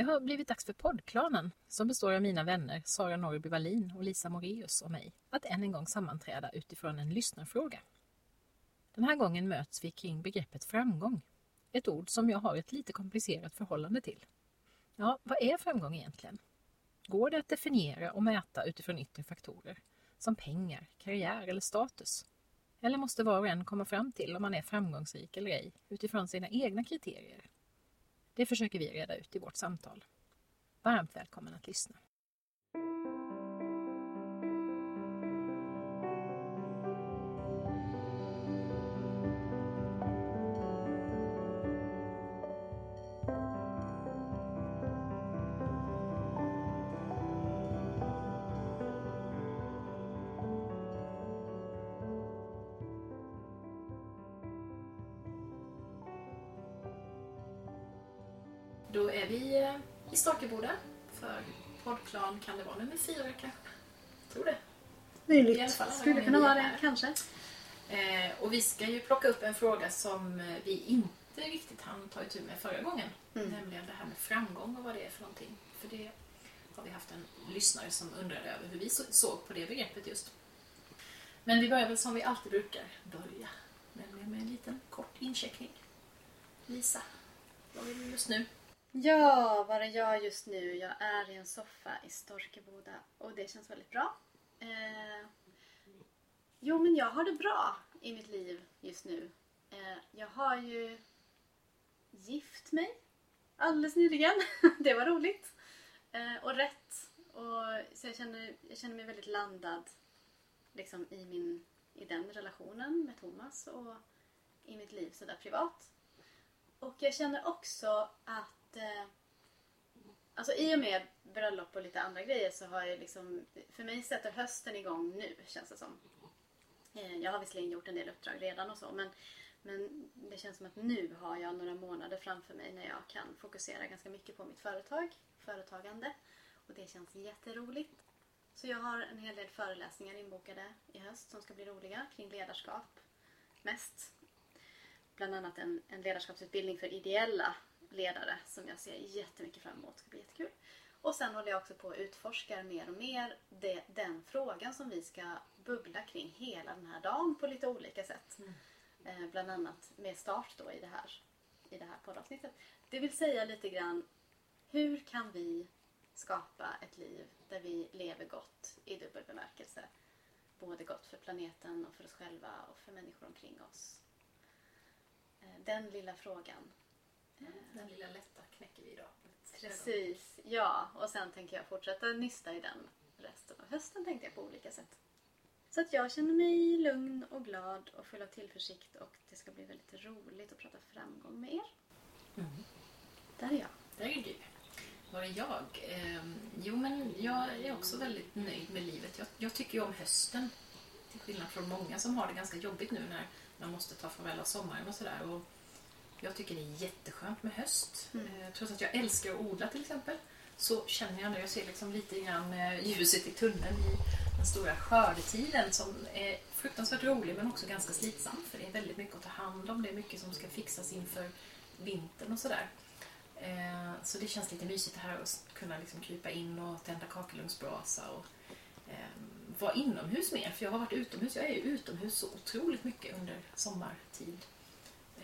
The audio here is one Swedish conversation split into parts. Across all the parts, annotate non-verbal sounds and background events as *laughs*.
Det har blivit dags för poddklanen som består av mina vänner Sara Norrby Wallin och Lisa Moreus och mig att än en gång sammanträda utifrån en lyssnarfråga. Den här gången möts vi kring begreppet framgång. Ett ord som jag har ett lite komplicerat förhållande till. Ja, vad är framgång egentligen? Går det att definiera och mäta utifrån yttre faktorer som pengar, karriär eller status? Eller måste var och en komma fram till om man är framgångsrik eller ej utifrån sina egna kriterier? Det försöker vi reda ut i vårt samtal. Varmt välkommen att lyssna. Fyra kanske? Tror det. I alla Möjligt. fall alla Skulle kunna vi vara det, kanske. Eh, och vi ska ju plocka upp en fråga som eh, vi inte riktigt hann ta itu med förra gången. Mm. Nämligen det här med framgång och vad det är för någonting. För det har vi haft en lyssnare som undrade över hur vi så- såg på det begreppet just. Men vi börjar väl som vi alltid brukar börja. Nämligen med en liten kort incheckning. Lisa, vad vill du just nu? Ja, vad är jag just nu? Jag är i en soffa i Storkeboda och det känns väldigt bra. Eh, jo, men jag har det bra i mitt liv just nu. Eh, jag har ju gift mig alldeles nyligen. *laughs* det var roligt. Eh, och rätt. Och, så jag känner, jag känner mig väldigt landad liksom, i, min, i den relationen med Thomas och i mitt liv sådär privat. Och jag känner också att eh, alltså i och med bröllop och lite andra grejer så har jag liksom, för mig sätter hösten igång nu känns det som. Eh, jag har visserligen gjort en del uppdrag redan och så men, men det känns som att nu har jag några månader framför mig när jag kan fokusera ganska mycket på mitt företag, företagande. Och det känns jätteroligt. Så jag har en hel del föreläsningar inbokade i höst som ska bli roliga kring ledarskap mest bland annat en, en ledarskapsutbildning för ideella ledare som jag ser jättemycket fram emot. Det ska bli jättekul. Och sen håller jag också på att utforska mer och mer det, den frågan som vi ska bubbla kring hela den här dagen på lite olika sätt. Eh, bland annat med start då i det här, i det här poddavsnittet. Det vill säga lite grann hur kan vi skapa ett liv där vi lever gott i dubbel bemärkelse. Både gott för planeten och för oss själva och för människor omkring oss. Eh, Den lilla frågan. Den lilla lätta knäcker vi idag. Precis, ja. Och sen tänker jag fortsätta nysta i den resten av hösten tänkte jag på olika sätt. Så att jag känner mig lugn och glad och full av tillförsikt och det ska bli väldigt roligt att prata framgång med er. Mm. Där är jag. Där är du. Var är jag? Ehm, jo, men jag är också väldigt nöjd med livet. Jag, jag tycker ju om hösten. Till skillnad från många som har det ganska jobbigt nu när man måste ta farväl av sommaren och sådär. Och Jag tycker det är jätteskönt med höst. Mm. Eh, Trots att jag älskar att odla till exempel så känner jag när jag ser liksom lite grann eh, ljuset i tunneln i den stora skördetiden som är fruktansvärt rolig men också ganska slitsam för det är väldigt mycket att ta hand om. Det är mycket som ska fixas inför vintern och sådär. Eh, Så det känns lite mysigt här att kunna liksom krypa in och tända kakelugnsbrasa och eh, vara inomhus mer. För jag har varit utomhus. Jag är ju utomhus så otroligt mycket under sommartid.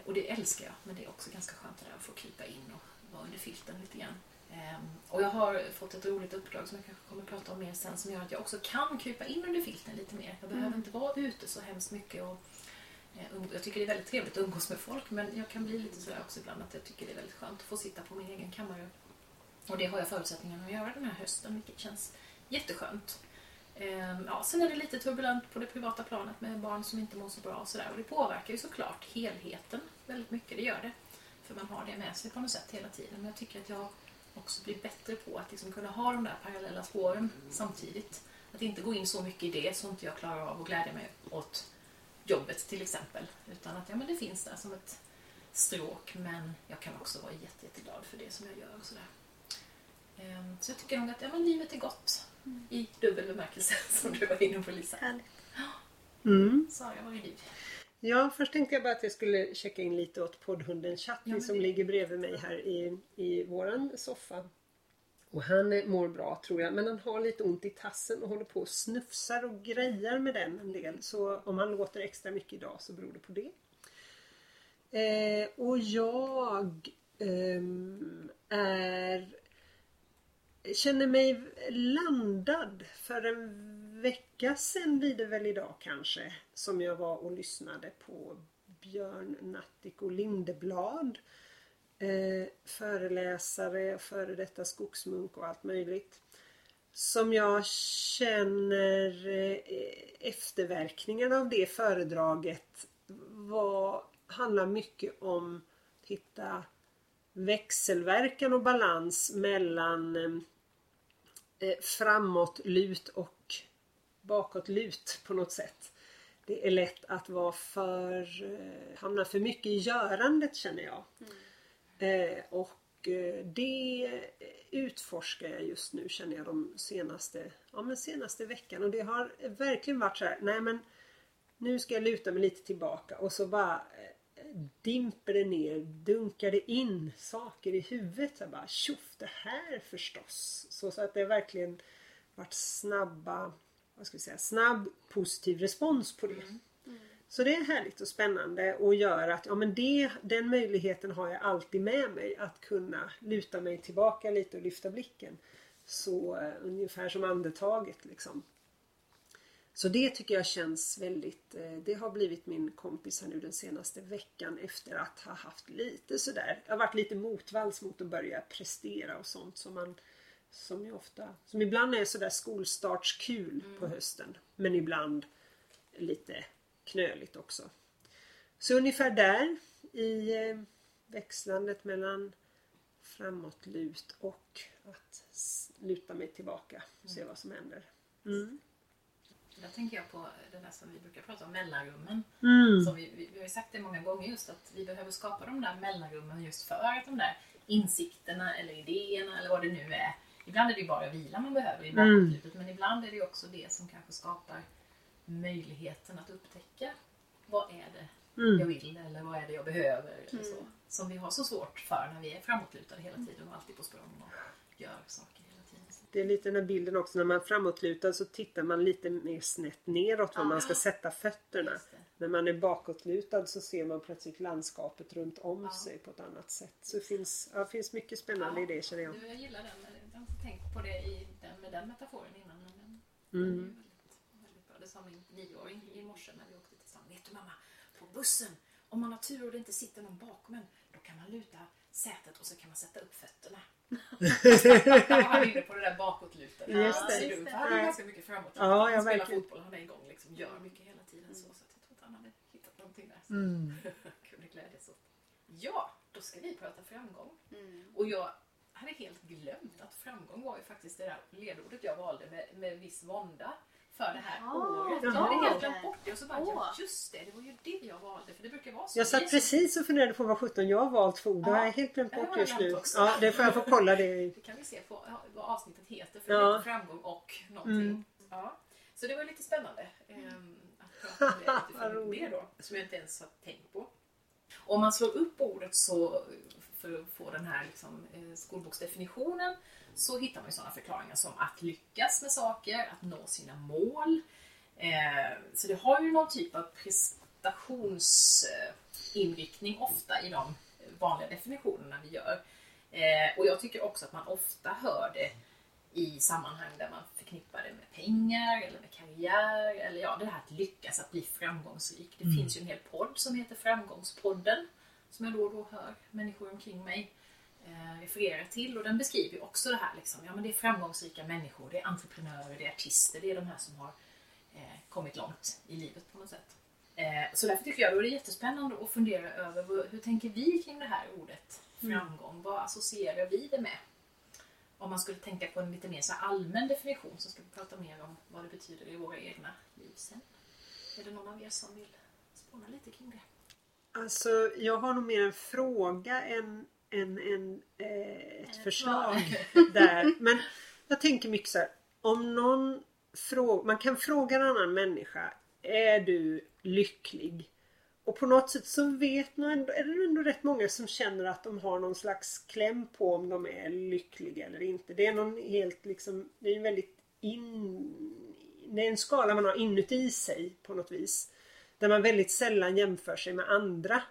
Och det älskar jag. Men det är också ganska skönt det där att få krypa in och vara under filten lite grann. Eh, Och jag har fått ett roligt uppdrag som jag kanske kommer att prata om mer sen som gör att jag också kan krypa in under filten lite mer. Jag behöver Mm. inte vara ute så hemskt mycket och Eh, Jag tycker det är väldigt trevligt att umgås med folk men jag kan bli lite sådär också ibland att jag tycker det är väldigt skönt att få sitta på min egen kammare. Och det har jag förutsättningarna att göra den här hösten vilket känns jätteskönt. Ehm, ja, sen är det lite turbulent på det privata planet med barn som inte mår så bra och sådär och det påverkar ju såklart helheten väldigt mycket, det gör det. För man har det med sig på något sätt hela tiden men jag tycker att jag också blir bättre på att liksom kunna ha de där parallella spåren samtidigt. Att inte gå in så mycket i det så inte jag klarar av att glädja mig åt jobbet till exempel. Utan att ja, men det finns där som ett stråk men jag kan också vara jätte, jätteglad för det som jag gör. Och sådär. Ehm, så jag tycker nog att ja, men livet är gott i dubbel bemärkelse *laughs* som du var inne på Lisa. Härligt. Mm. Sara, vad är du? Ja, först tänkte jag bara att jag skulle checka in lite åt poddhunden Chatti Ja, som det- ligger bredvid mig här i, i våran soffa. Och han eh, mår bra tror jag, men han har lite ont i tassen och håller på och snufsar och grejar med den en del. Så om han låter extra mycket idag så beror det på det. Eh, och jag ehm, är känner mig landad. För en vecka sedan blir det väl idag kanske som jag var och lyssnade på Björn Nattiko Lindeblad. Eh, föreläsare, före detta skogsmunk och allt möjligt. Som jag känner eh, efterverkningarna av det föredraget var, handlar mycket om att hitta växelverkan och balans mellan eh, eh, framåtlut och bakåtlut på något sätt. Det är lätt att vara för, eh, hamna för mycket i görandet känner jag. Eh, och eh, det utforskar jag just nu känner jag de senaste, ja, men senaste veckan och det har verkligen varit så här, nej men nu ska jag luta mig lite tillbaka och så bara dimper det ner, dunkar det in saker i huvudet. Jag bara tjoff, det här förstås. Så, så att det verkligen varit snabba, vad ska vi säga, snabb positiv respons på det. Så det är härligt och spännande och gör att ja, men det, den möjligheten har jag alltid med mig att kunna luta mig tillbaka lite och lyfta blicken. Så eh, ungefär som andetaget liksom. Så det tycker jag känns väldigt, eh, det har blivit min kompis här nu den senaste veckan efter att ha haft lite sådär, jag har varit lite motvalls mot att börja prestera och sånt som man som ju ofta, som ibland är sådär skolstartskul på hösten men ibland lite knöligt också. Så ungefär där i eh, växlandet mellan framåtlut och att luta mig tillbaka och se vad som händer. Mm. Där tänker jag på det där som vi brukar prata om, mellanrummen. Mm. Som vi, vi, vi har ju sagt det många gånger just att vi behöver skapa de där mellanrummen just för att de där insikterna eller idéerna eller vad det nu är. Ibland är det ju bara vila man behöver i Mm. bakåtlutet men ibland är det också det som kanske skapar möjligheten att upptäcka vad är det Mm. jag vill eller vad är det jag behöver. Eller så. Som vi har så svårt för när vi är framåtlutade hela tiden och alltid på språng och gör saker. Det är lite den här bilden också när man är framåtlutad så tittar man lite mer snett neråt var man ska sätta fötterna. När man är bakåtlutad så ser man plötsligt landskapet runt om Ja. sig på ett annat sätt. Så det finns, ja, finns mycket spännande i det känner jag. Du, jag gillar den. Jag har inte tänkt på det i den, med den metaforen innan. Men den, Mm. den är väldigt, väldigt bra. Det sa min nioåring i morse när vi åkte tillsammans. Vet du mamma, på bussen, om man har tur och det inte sitter någon bakom en, då kan man luta sätet och så kan man sätta upp fötterna. *laughs* Han var inne på det där bakåtlutade. Just det. Han är ganska mycket framåt. Ja, han spelar verkligen. fotboll, han är igång, liksom, gör mycket hela tiden. Så, så att jag tror att han hade hittat någonting där. Mm. *laughs* Kunde glädjas åt. Ja, då ska vi prata framgång. Mm. Och jag hade helt glömt att framgång var ju faktiskt det där ledordet jag valde med, med viss vånda för det här Ja, året. Jag hade helt glömt bort det och så bara, ja just det, det var ju det jag valde för det brukar vara så. Jag satt precis och funderade på vad sjutton jag har valt för ord. Det har jag helt glömt Ja, det bort just nu. Ja, det får jag få kolla det. *laughs* Det kan vi se på ja, vad avsnittet heter för Ja. framgång och någonting. Mm. Ja. Så det var lite spännande ehm, att prata om det *laughs* utifrån det då, som jag inte ens har tänkt på. Om man slår upp ordet så för att få den här liksom, eh, skolboksdefinitionen så hittar man ju sådana förklaringar som att lyckas med saker, att nå sina mål. Eh, så det har ju någon typ av prestationsinriktning ofta i de vanliga definitionerna vi gör. Eh, och jag tycker också att man ofta hör det i sammanhang där man förknippar det med pengar eller med karriär eller ja, det här att lyckas, att bli framgångsrik. Det finns ju en hel podd som heter Framgångspodden som jag då och då hör människor omkring mig eh, referera till och den beskriver också det här liksom, ja men det är framgångsrika människor, det är entreprenörer, det är artister, det är de här som har eh, kommit långt i livet på något sätt. Eh, så därför tycker jag då är det jättespännande att fundera över vad- hur tänker vi kring det här ordet framgång? Vad associerar vi det med? om man skulle tänka på en lite mer så allmän definition så ska vi prata mer om vad det betyder i våra egna liv sen. Är det någon av er som vill spåna lite kring det? Alltså, jag har nog mer en fråga än, än, än eh, ett förslag *laughs* där. Men jag tänker mycket så här. Om någon fråga, man kan fråga en annan människa. Är du lycklig? Och på något sätt så vet nog ändå, är det ändå rätt många som känner att de har någon slags kläm på om de är lyckliga eller inte. Det är någon helt liksom, det är en väldigt in, det är en skala man har inuti sig på något vis. Där man väldigt sällan jämför sig med andra.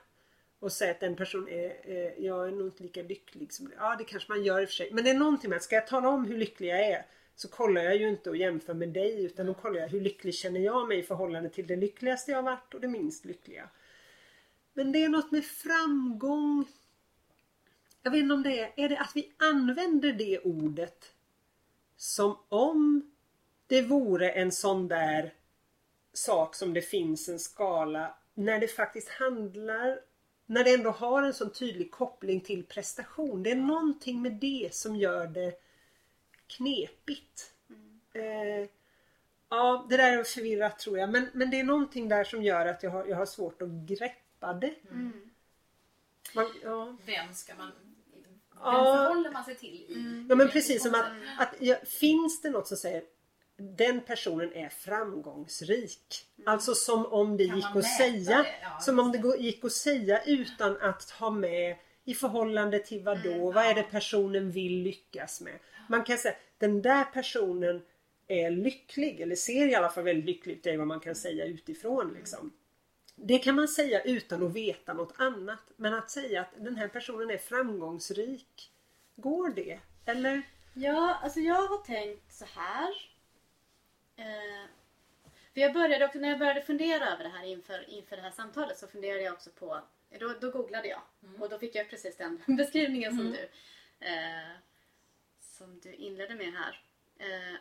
Och säger att en person är, eh, jag är nog inte lika lycklig som du. Ja det kanske man gör i och för sig. Men det är någonting med att ska jag tala om hur lycklig jag är så kollar jag ju inte och jämför med dig utan då kollar jag hur lycklig känner jag mig i förhållande till det lyckligaste jag varit och det minst lyckliga. Men det är något med framgång. Jag vet inte om det är, är det att vi använder det ordet som om det vore en sån där sak som det finns en skala när det faktiskt handlar när det ändå har en sån tydlig koppling till prestation. Det är någonting med det som gör det knepigt. Eh, ja, det där är förvirrat tror jag. Men, men det är någonting där som gör att jag har, jag har svårt att greppa det. Mm. Man, ja. Vem ska man... Vem Ja. förhåller man sig till i... ja men precis som att, att ja, finns det något som säger den personen är framgångsrik. Alltså som om det Kan gick att säga. Ja, som om det gick att säga utan att ha med i förhållande till vad då? vad är det personen vill lyckas med? Man kan säga den där personen är lycklig eller ser i alla fall väldigt lycklig ut. Det är vad man kan säga utifrån liksom. Det kan man säga utan att veta något annat. Men att säga att den här personen är framgångsrik. Går det? Eller? Ja, alltså jag har tänkt så här. Eh, för jag började när jag började fundera över det här inför, inför det här samtalet så funderade jag också på, då, då googlade jag och då fick jag precis den *laughs* beskrivningen som du eh, som du inledde med här. Eh,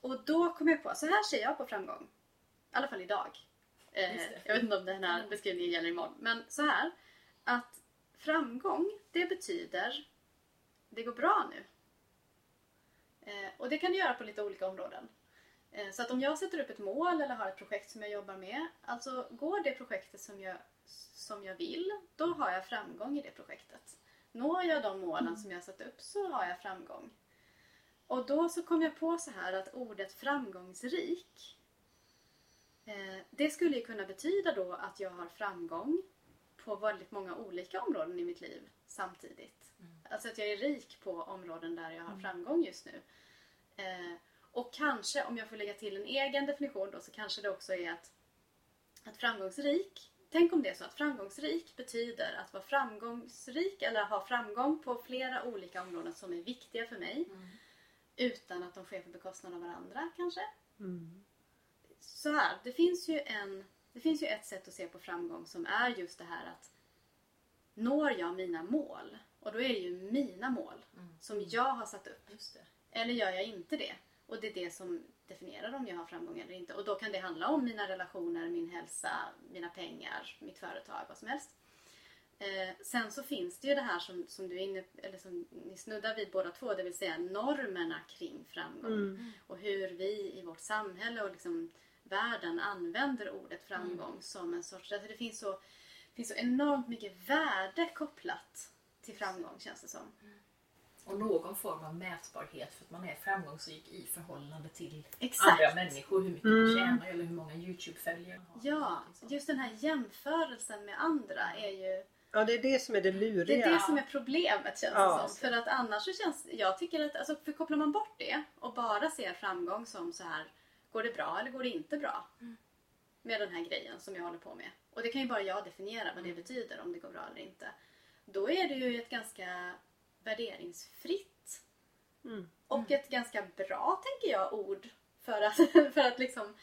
och då kom jag på, så här ser jag på framgång. I alla fall idag. Eh, jag vet inte om den här beskrivningen gäller imorgon. Men så här. Att framgång, det betyder det går bra nu. Eh, och det kan det göra på lite olika områden. Eh, så att om jag sätter upp ett mål eller har ett projekt som jag jobbar med. Alltså går det projektet som jag, som jag vill, då har jag framgång i det projektet. Når jag de målen som jag satt upp så har jag framgång. Och då så kom jag på så här att ordet framgångsrik eh, det skulle ju kunna betyda då att jag har framgång på väldigt många olika områden i mitt liv samtidigt. Alltså att jag är rik på områden där jag har framgång just nu. Eh, och kanske, om jag får lägga till en egen definition då, så kanske det också är att, att framgångsrik, tänk om det är så att framgångsrik betyder att vara framgångsrik eller ha framgång på flera olika områden som är viktiga för mig. Utan att de sker på bekostnad av varandra kanske. Så här, det finns ju en det finns ju ett sätt att se på framgång som är just det här att når jag mina mål? Och då är det ju mina mål som jag har satt upp. Just det. Eller gör jag inte det? Och det är det som definierar om jag har framgång eller inte. Och då kan det handla om mina relationer, min hälsa, mina pengar, mitt företag, vad som helst. Eh, sen så finns det ju det här som, som du inne, eller som ni snuddar vid båda två, det vill säga normerna kring framgång. Och hur vi i vårt samhälle och liksom världen använder ordet framgång som en sorts... Alltså det finns så, finns så enormt mycket värde kopplat till framgång känns det som. Och någon form av mätbarhet för att man är framgångsrik i förhållande till Exakt. andra människor. Hur mycket man tjänar eller hur många Youtube-följare man har. Ja, Liksom. just den här jämförelsen med andra är ju... Ja, det är det som är det luriga. Det är det som är problemet känns Ja. det som. För att annars så känns... Jag tycker att... Alltså, för kopplar man bort det och bara ser framgång som så här... Går det bra eller går det inte bra? Med den här grejen som jag håller på med. Och det kan ju bara jag definiera vad det betyder om det går bra eller inte. Då är det ju ett ganska värderingsfritt Mm. och ett ganska bra, tänker jag, ord för att, *laughs* för att liksom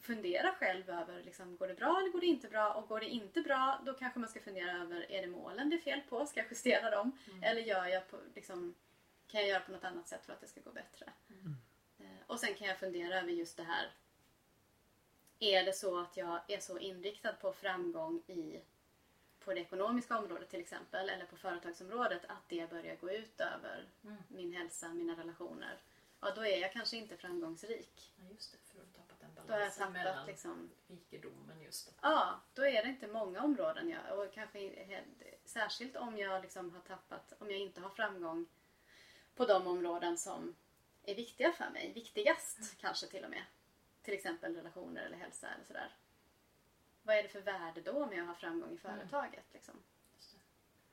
fundera själv över liksom, går det bra eller går det inte bra? Och går det inte bra då kanske man ska fundera över är det målen det är fel på? Ska jag justera dem? Eller gör jag på, liksom, kan jag göra på något annat sätt för att det ska gå bättre? Eh, Och sen kan jag fundera över just det här. Är det så att jag är så inriktad på framgång i på det ekonomiska området till exempel eller på företagsområdet att det börjar gå ut över Mm. min hälsa, mina relationer. Ja, då är jag kanske inte framgångsrik. Ja, just det. För du har tappat den Då har jag balansen mellan tappat liksom rikedomen just det. Ja, då är det inte många områden jag, och kanske särskilt om jag liksom har tappat, om jag inte har framgång på de områden som är viktiga för mig. Viktigast kanske till och med. Till exempel relationer eller hälsa eller sådär. Vad är det för värde då om jag har framgång i företaget? Liksom?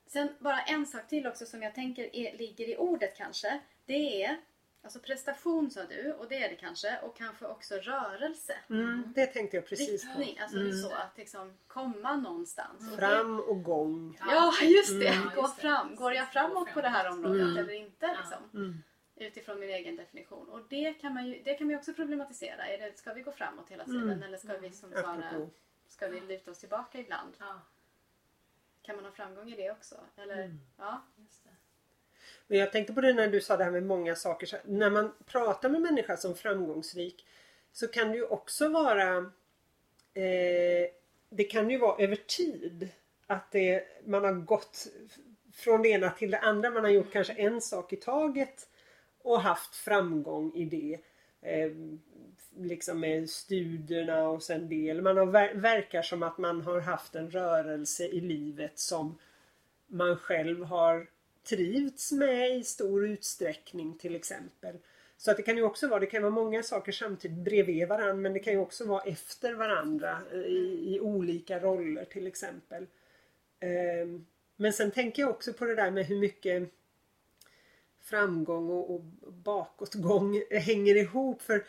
Sen bara en sak till också som jag tänker är, ligger i ordet kanske. Det är alltså prestation sa du och det är det kanske och kanske också rörelse. Mm, det tänkte jag precis på. Riktning, alltså det är så att liksom komma någonstans. Det- Fram och gång. Ja, just det. Mm. Gå fram. Går jag framåt på det här området Mm. eller inte? Liksom, Mm. utifrån min egen definition. Och det kan man ju, det kan man också problematisera. Är det, ska vi gå framåt hela tiden Mm. eller ska vi som Apropå. Ska vi luta oss tillbaka ibland? Ja, Kan man ha framgång i det också? Eller, Mm. ja. just det. Men jag tänkte på det när du sa det här med många saker. Så när man pratar med människa som framgångsrik så kan det ju också vara eh, Det kan ju vara över tid. Att det, man har gått från det ena till det andra. Man har gjort kanske en sak i taget och haft framgång i det. Eh, liksom med studierna och sen det. Eller man har, verkar som att man har haft en rörelse i livet som man själv har trivts med i stor utsträckning till exempel. Så att det kan ju också vara, det kan vara många saker samtidigt bredvid varandra men det kan ju också vara efter varandra eh, i, i olika roller till exempel. Um, Men sen tänker jag också på det där med hur mycket framgång och, och bakåtgång *laughs* hänger ihop. För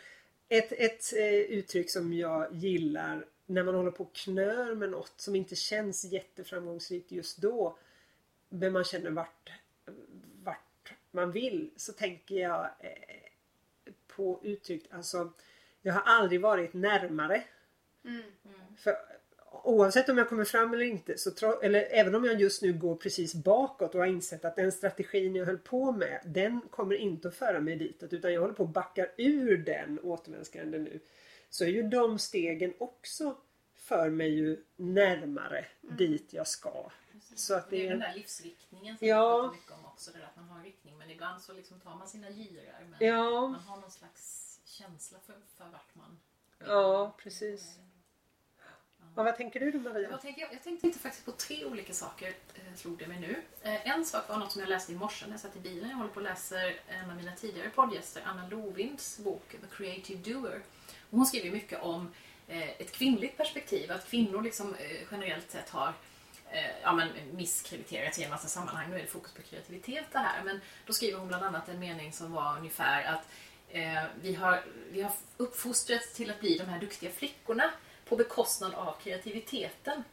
ett, ett eh, uttryck som jag gillar när man håller på och knör med något som inte känns jätteframgångsrikt just då men man känner vart, vart man vill så tänker jag eh, på uttryck, alltså jag har aldrig varit närmare. Mm. För oavsett om jag kommer fram eller inte, så eller även om jag just nu går precis bakåt och har insett att den strategin jag höll på med, den kommer inte att föra mig ditåt utan jag håller på att backa ur den återvändsgränden nu. Så är ju de stegen också för mig ju närmare dit jag ska. Så att Det är den är... där livsriktningen som Ja. pratar mycket om också. Det där att man har en riktning. Men ibland så liksom tar man sina girar. Men Ja, man har någon slags känsla för, för vart man ja precis. Och vad tänker du då Maria? Jag tänkte, jag tänkte inte faktiskt på tre olika saker, eh, slog det mig nu. Eh, en sak var något som jag läste i morse när jag satt i bilen. Jag håller på och läser en av mina tidigare poddgäster, Anna Lovinds bok The Creative Doer. Och hon skriver mycket om eh, ett kvinnligt perspektiv, att kvinnor liksom, eh, generellt sett har eh, ja, men misskrediterats i en massa sammanhang. Nu är det fokus på kreativitet det här. Men då skriver hon bland annat en mening som var ungefär att eh, vi, har, vi har uppfostrats till att bli de här duktiga flickorna på bekostnad av kreativiteten.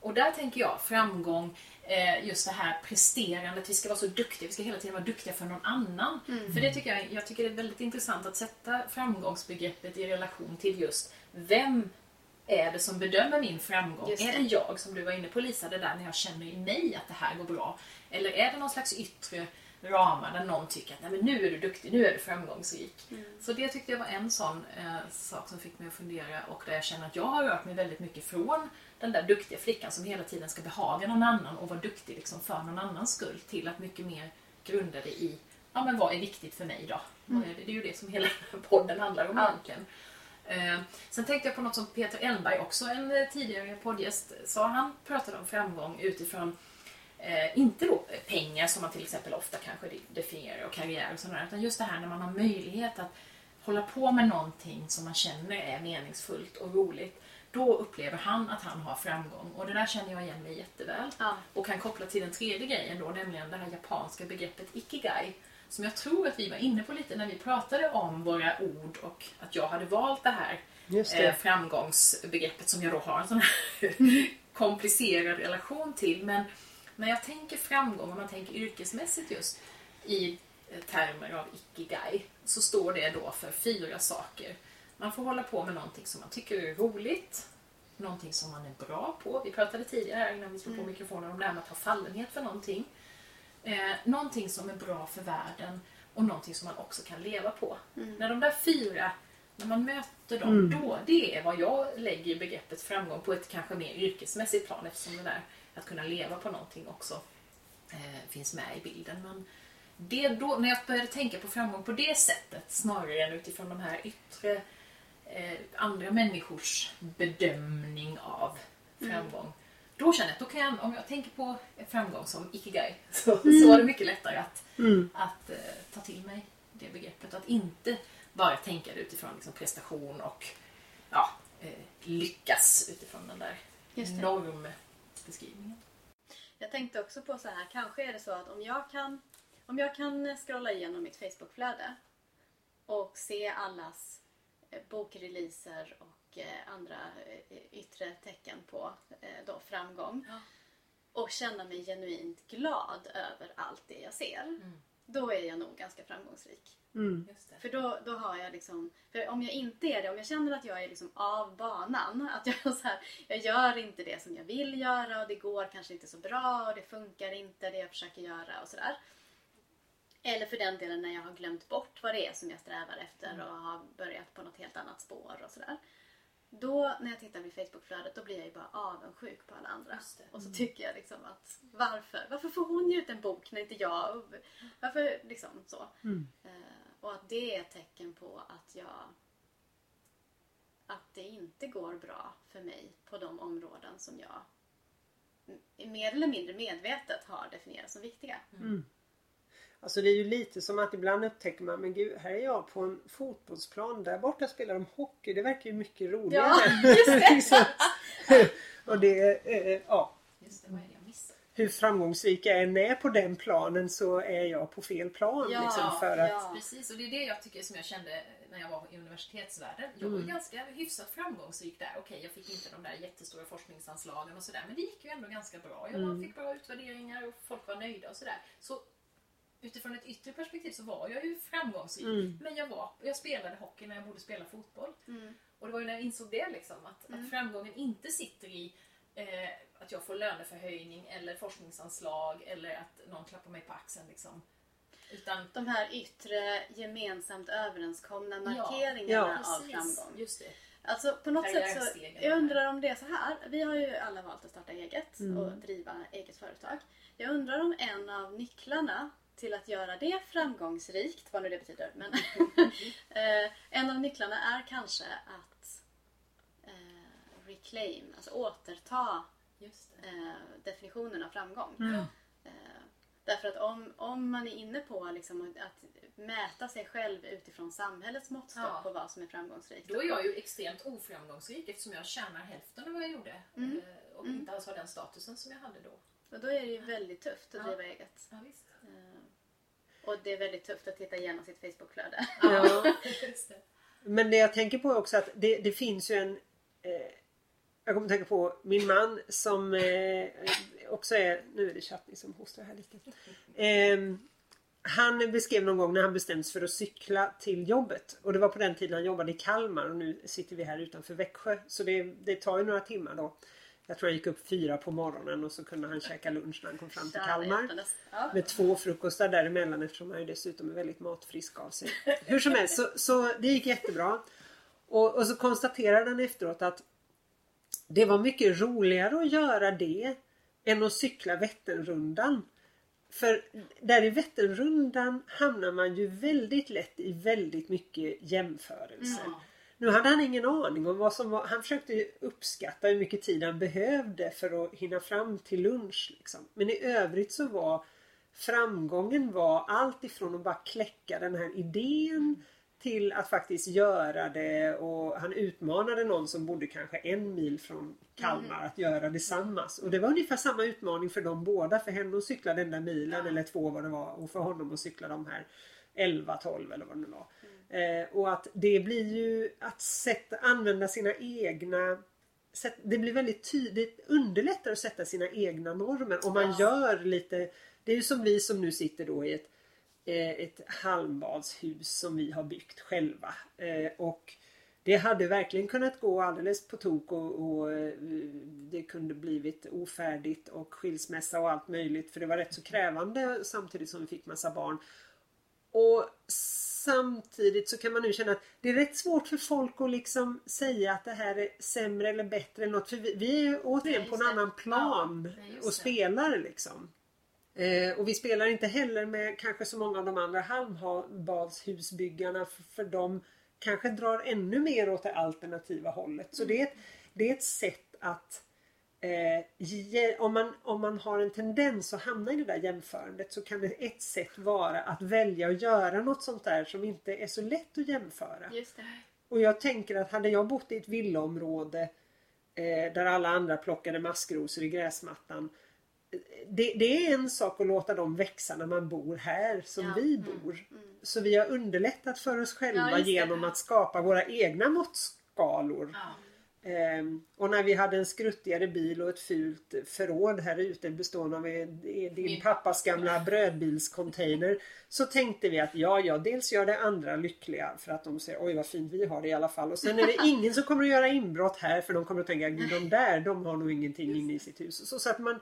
Och där tänker jag framgång, eh, just det här presterandet, vi ska vara så duktiga, vi ska hela tiden vara duktiga för någon annan. För det tycker jag, jag tycker det är väldigt intressant att sätta framgångsbegreppet i relation till just vem är det som bedömer min framgång? Just Är det. det jag, som du var inne på Lisa, det där när jag känner i mig att det här går bra? Eller är det någon slags yttre ramar där någon tycker att Nej, men nu är du duktig, nu är du framgångsrik. Så det tyckte jag var en sån eh, sak som fick mig att fundera och där jag känner att jag har rört mig väldigt mycket från den där duktiga flickan som hela tiden ska behaga någon annan och vara duktig liksom för någon annans skull till att mycket mer grunda det i ja, men vad är viktigt för mig då? Är det? är ju det som hela *laughs* podden handlar om egentligen. Eh, sen tänkte jag på något som Peter Elmberg, också en eh, tidigare poddgäst, sa. Han pratade om framgång utifrån Eh, inte då pengar som man till exempel ofta kanske definierar och karriär och sådär, utan just det här när man har möjlighet att hålla på med någonting som man känner är meningsfullt och roligt. Då upplever han att han har framgång och det där känner jag igen mig jätteväl. Ja. Och kan koppla till den tredje grejen då, nämligen det här japanska begreppet ikigai. Som jag tror att vi var inne på lite när vi pratade om våra ord och att jag hade valt det här Just eh, det. framgångsbegreppet som jag då har en sån här *laughs* komplicerad relation till. Men när jag tänker framgång, om man tänker yrkesmässigt just i eh, termer av ikigai, så står det då för fyra saker. Man får hålla på med någonting som man tycker är roligt, någonting som man är bra på. Vi pratade tidigare här innan vi slog på mikrofonen om det här med att ha fallenhet för någonting. Eh, någonting som är bra för världen och någonting som man också kan leva på. När de där fyra, när man möter dem, då, det är vad jag lägger i begreppet framgång på ett kanske mer yrkesmässigt plan eftersom det där att kunna leva på någonting också eh, finns med i bilden. Men det då, när jag började tänka på framgång på det sättet snarare än utifrån de här yttre eh, andra människors bedömning av framgång. Mm. Då känner jag att då kan jag, om jag tänker på framgång som ikigai *laughs* så, mm. så är det mycket lättare att, mm. att eh, ta till mig det begreppet. Att inte bara tänka det utifrån liksom, prestation och ja, eh, lyckas utifrån den där normbeskrivningen. Jag tänkte också på så här, kanske är det så att om jag kan, om jag kan scrolla igenom mitt Facebookflöde och se allas eh, bokreleaser och eh, andra eh, yttre tecken på då framgång ja. och känna mig genuint glad över allt det jag ser. Mm. Då är jag nog ganska framgångsrik. Mm. För då, då har jag liksom, för om jag inte är det, om jag känner att jag är liksom av banan, *laughs* att jag, så här, jag gör inte det som jag vill göra och det går kanske inte så bra och det funkar inte det jag försöker göra och sådär. Eller för den delen när jag har glömt bort vad det är som jag strävar efter mm. och har börjat på något helt annat spår och sådär. Då när jag tittar vid Facebookflödet då blir jag ju bara avundsjuk på alla andra. Och så mm. tycker jag liksom att varför? Varför får hon ge ut en bok när inte jag? Varför liksom så? Mm. Eh, och att det är ett tecken på att jag att det inte går bra för mig på de områden som jag mer eller mindre medvetet har definierat som viktiga. Mm. Alltså det är ju lite som att ibland upptäcker man men gud här är jag på en fotbollsplan. Där borta spelar de hockey. Det verkar ju mycket roligare. Ja, just det. *laughs* *laughs* och det, eh, ja. Just det, vad är det? Hur framgångsrik jag än är på den planen så är jag på fel plan. Ja, liksom, för att... ja. Precis och det är det jag tycker som jag kände när jag var i universitetsvärlden. Jag var mm. ganska hyfsat framgångsrik där. Okej, jag fick inte de där jättestora forskningsanslagen och sådär. Men det gick ju ändå ganska bra. Jag mm. fick bra utvärderingar och folk var nöjda och sådär. Så utifrån ett yttre perspektiv så var jag ju framgångsrik. Mm. Men jag, var, jag spelade hockey när jag borde spela fotboll. Mm. Och det var ju när jag insåg det liksom, att, mm. att framgången inte sitter i eh, att jag får löneförhöjning eller forskningsanslag eller att någon klappar mig på axeln. Liksom. Utan, De här yttre gemensamt överenskomna markeringarna ja, av framgång. Just det. Alltså på något sätt så, jag undrar om det är så här. Vi har ju alla valt att starta eget mm. och driva eget företag. Jag undrar om en av nycklarna till att göra det framgångsrikt, vad nu det betyder. Men *laughs* *laughs* eh, en av nycklarna är kanske att reclaim, alltså återta eh, definitionen av framgång. Mm. Eh, därför att om, om man är inne på liksom att mäta sig själv utifrån samhällets måttstock ja. på vad som är framgångsrikt. Då är jag ju extremt oframgångsrik eftersom jag tjänar hälften av vad jag gjorde mm. Eh, och mm. inte alls har den statusen som jag hade då. Och då är det ju väldigt tufft att driva eget. Ja, visst. Och det är väldigt tufft att titta igenom sitt Facebookflöde. Ja. *laughs* Men det jag tänker på är också att det, det finns ju en eh, Jag kommer att tänka på min man som eh, också är Nu är det Chatney som hostar här lite. Eh, han beskrev någon gång när han bestämde sig för att cykla till jobbet. Och det var på den tiden han jobbade i Kalmar och nu sitter vi här utanför Växjö. Så det, det tar ju några timmar då. Jag tror han gick upp fyra på morgonen och så kunde han käka lunch när han kom fram till Kalmar. Med två frukostar däremellan eftersom han ju dessutom är väldigt matfrisk av sig. Hur som helst, så, så det gick jättebra. Och, och så konstaterade han efteråt att det var mycket roligare att göra det än att cykla Vätternrundan. För där i Vätternrundan hamnar man ju väldigt lätt i väldigt mycket jämförelser. Mm. Nu hade han ingen aning om vad som var. Han försökte uppskatta hur mycket tid han behövde för att hinna fram till lunch. Liksom. Men i övrigt så var framgången var allt ifrån att bara kläcka den här idén till att faktiskt göra det och han utmanade någon som bodde kanske en mil från Kalmar mm. att göra detsamma. Och det var ungefär samma utmaning för dem båda. För henne att cykla den där milen ja. eller två vad det var och för honom att cykla de här 11-12 eller vad det nu var. Eh, och att det blir ju att sätta, använda sina egna det blir väldigt tydligt, underlättar att sätta sina egna normer om man ja. gör lite Det är ju som vi som nu sitter då i ett, ett halmbadshus som vi har byggt själva. Eh, och det hade verkligen kunnat gå alldeles på tok och, och, eh, det kunde blivit ofärdigt och skilsmässa och allt möjligt för det var rätt så krävande samtidigt som vi fick massa barn. Och samtidigt så kan man nu känna att det är rätt svårt för folk att liksom säga att det här är sämre eller bättre än något. För vi, vi är återigen på en annan plan och spelar liksom. Eh, och vi spelar inte heller med kanske så många av de andra halvbadshusbyggarna för, för de kanske drar ännu mer åt det alternativa hållet. Så det, är ett, det är ett sätt att eh, ge, om, man, om man har en tendens att hamna i det där jämförandet så kan det ett sätt vara att välja att göra något sånt där som inte är så lätt att jämföra. Och jag tänker att hade jag bott i ett villaområde eh, där alla andra plockade maskrosor i gräsmattan. Det, det är en sak att låta dem växa när man bor här som Ja, vi mm, bor. Så vi har underlättat för oss själva Ja, genom att skapa våra egna måttskalor. Ja. Ehm, och när vi hade en skruttigare bil och ett fult förråd här ute bestående av din Min pappas gamla brödbilscontainer. Så tänkte vi att ja, ja, dels gör det andra lyckliga för att de säger oj vad fint vi har det i alla fall. Och sen är det *laughs* ingen som kommer att göra inbrott här för de kommer att tänka "Gud, de där de har nog ingenting inne i sitt hus. Så, så att man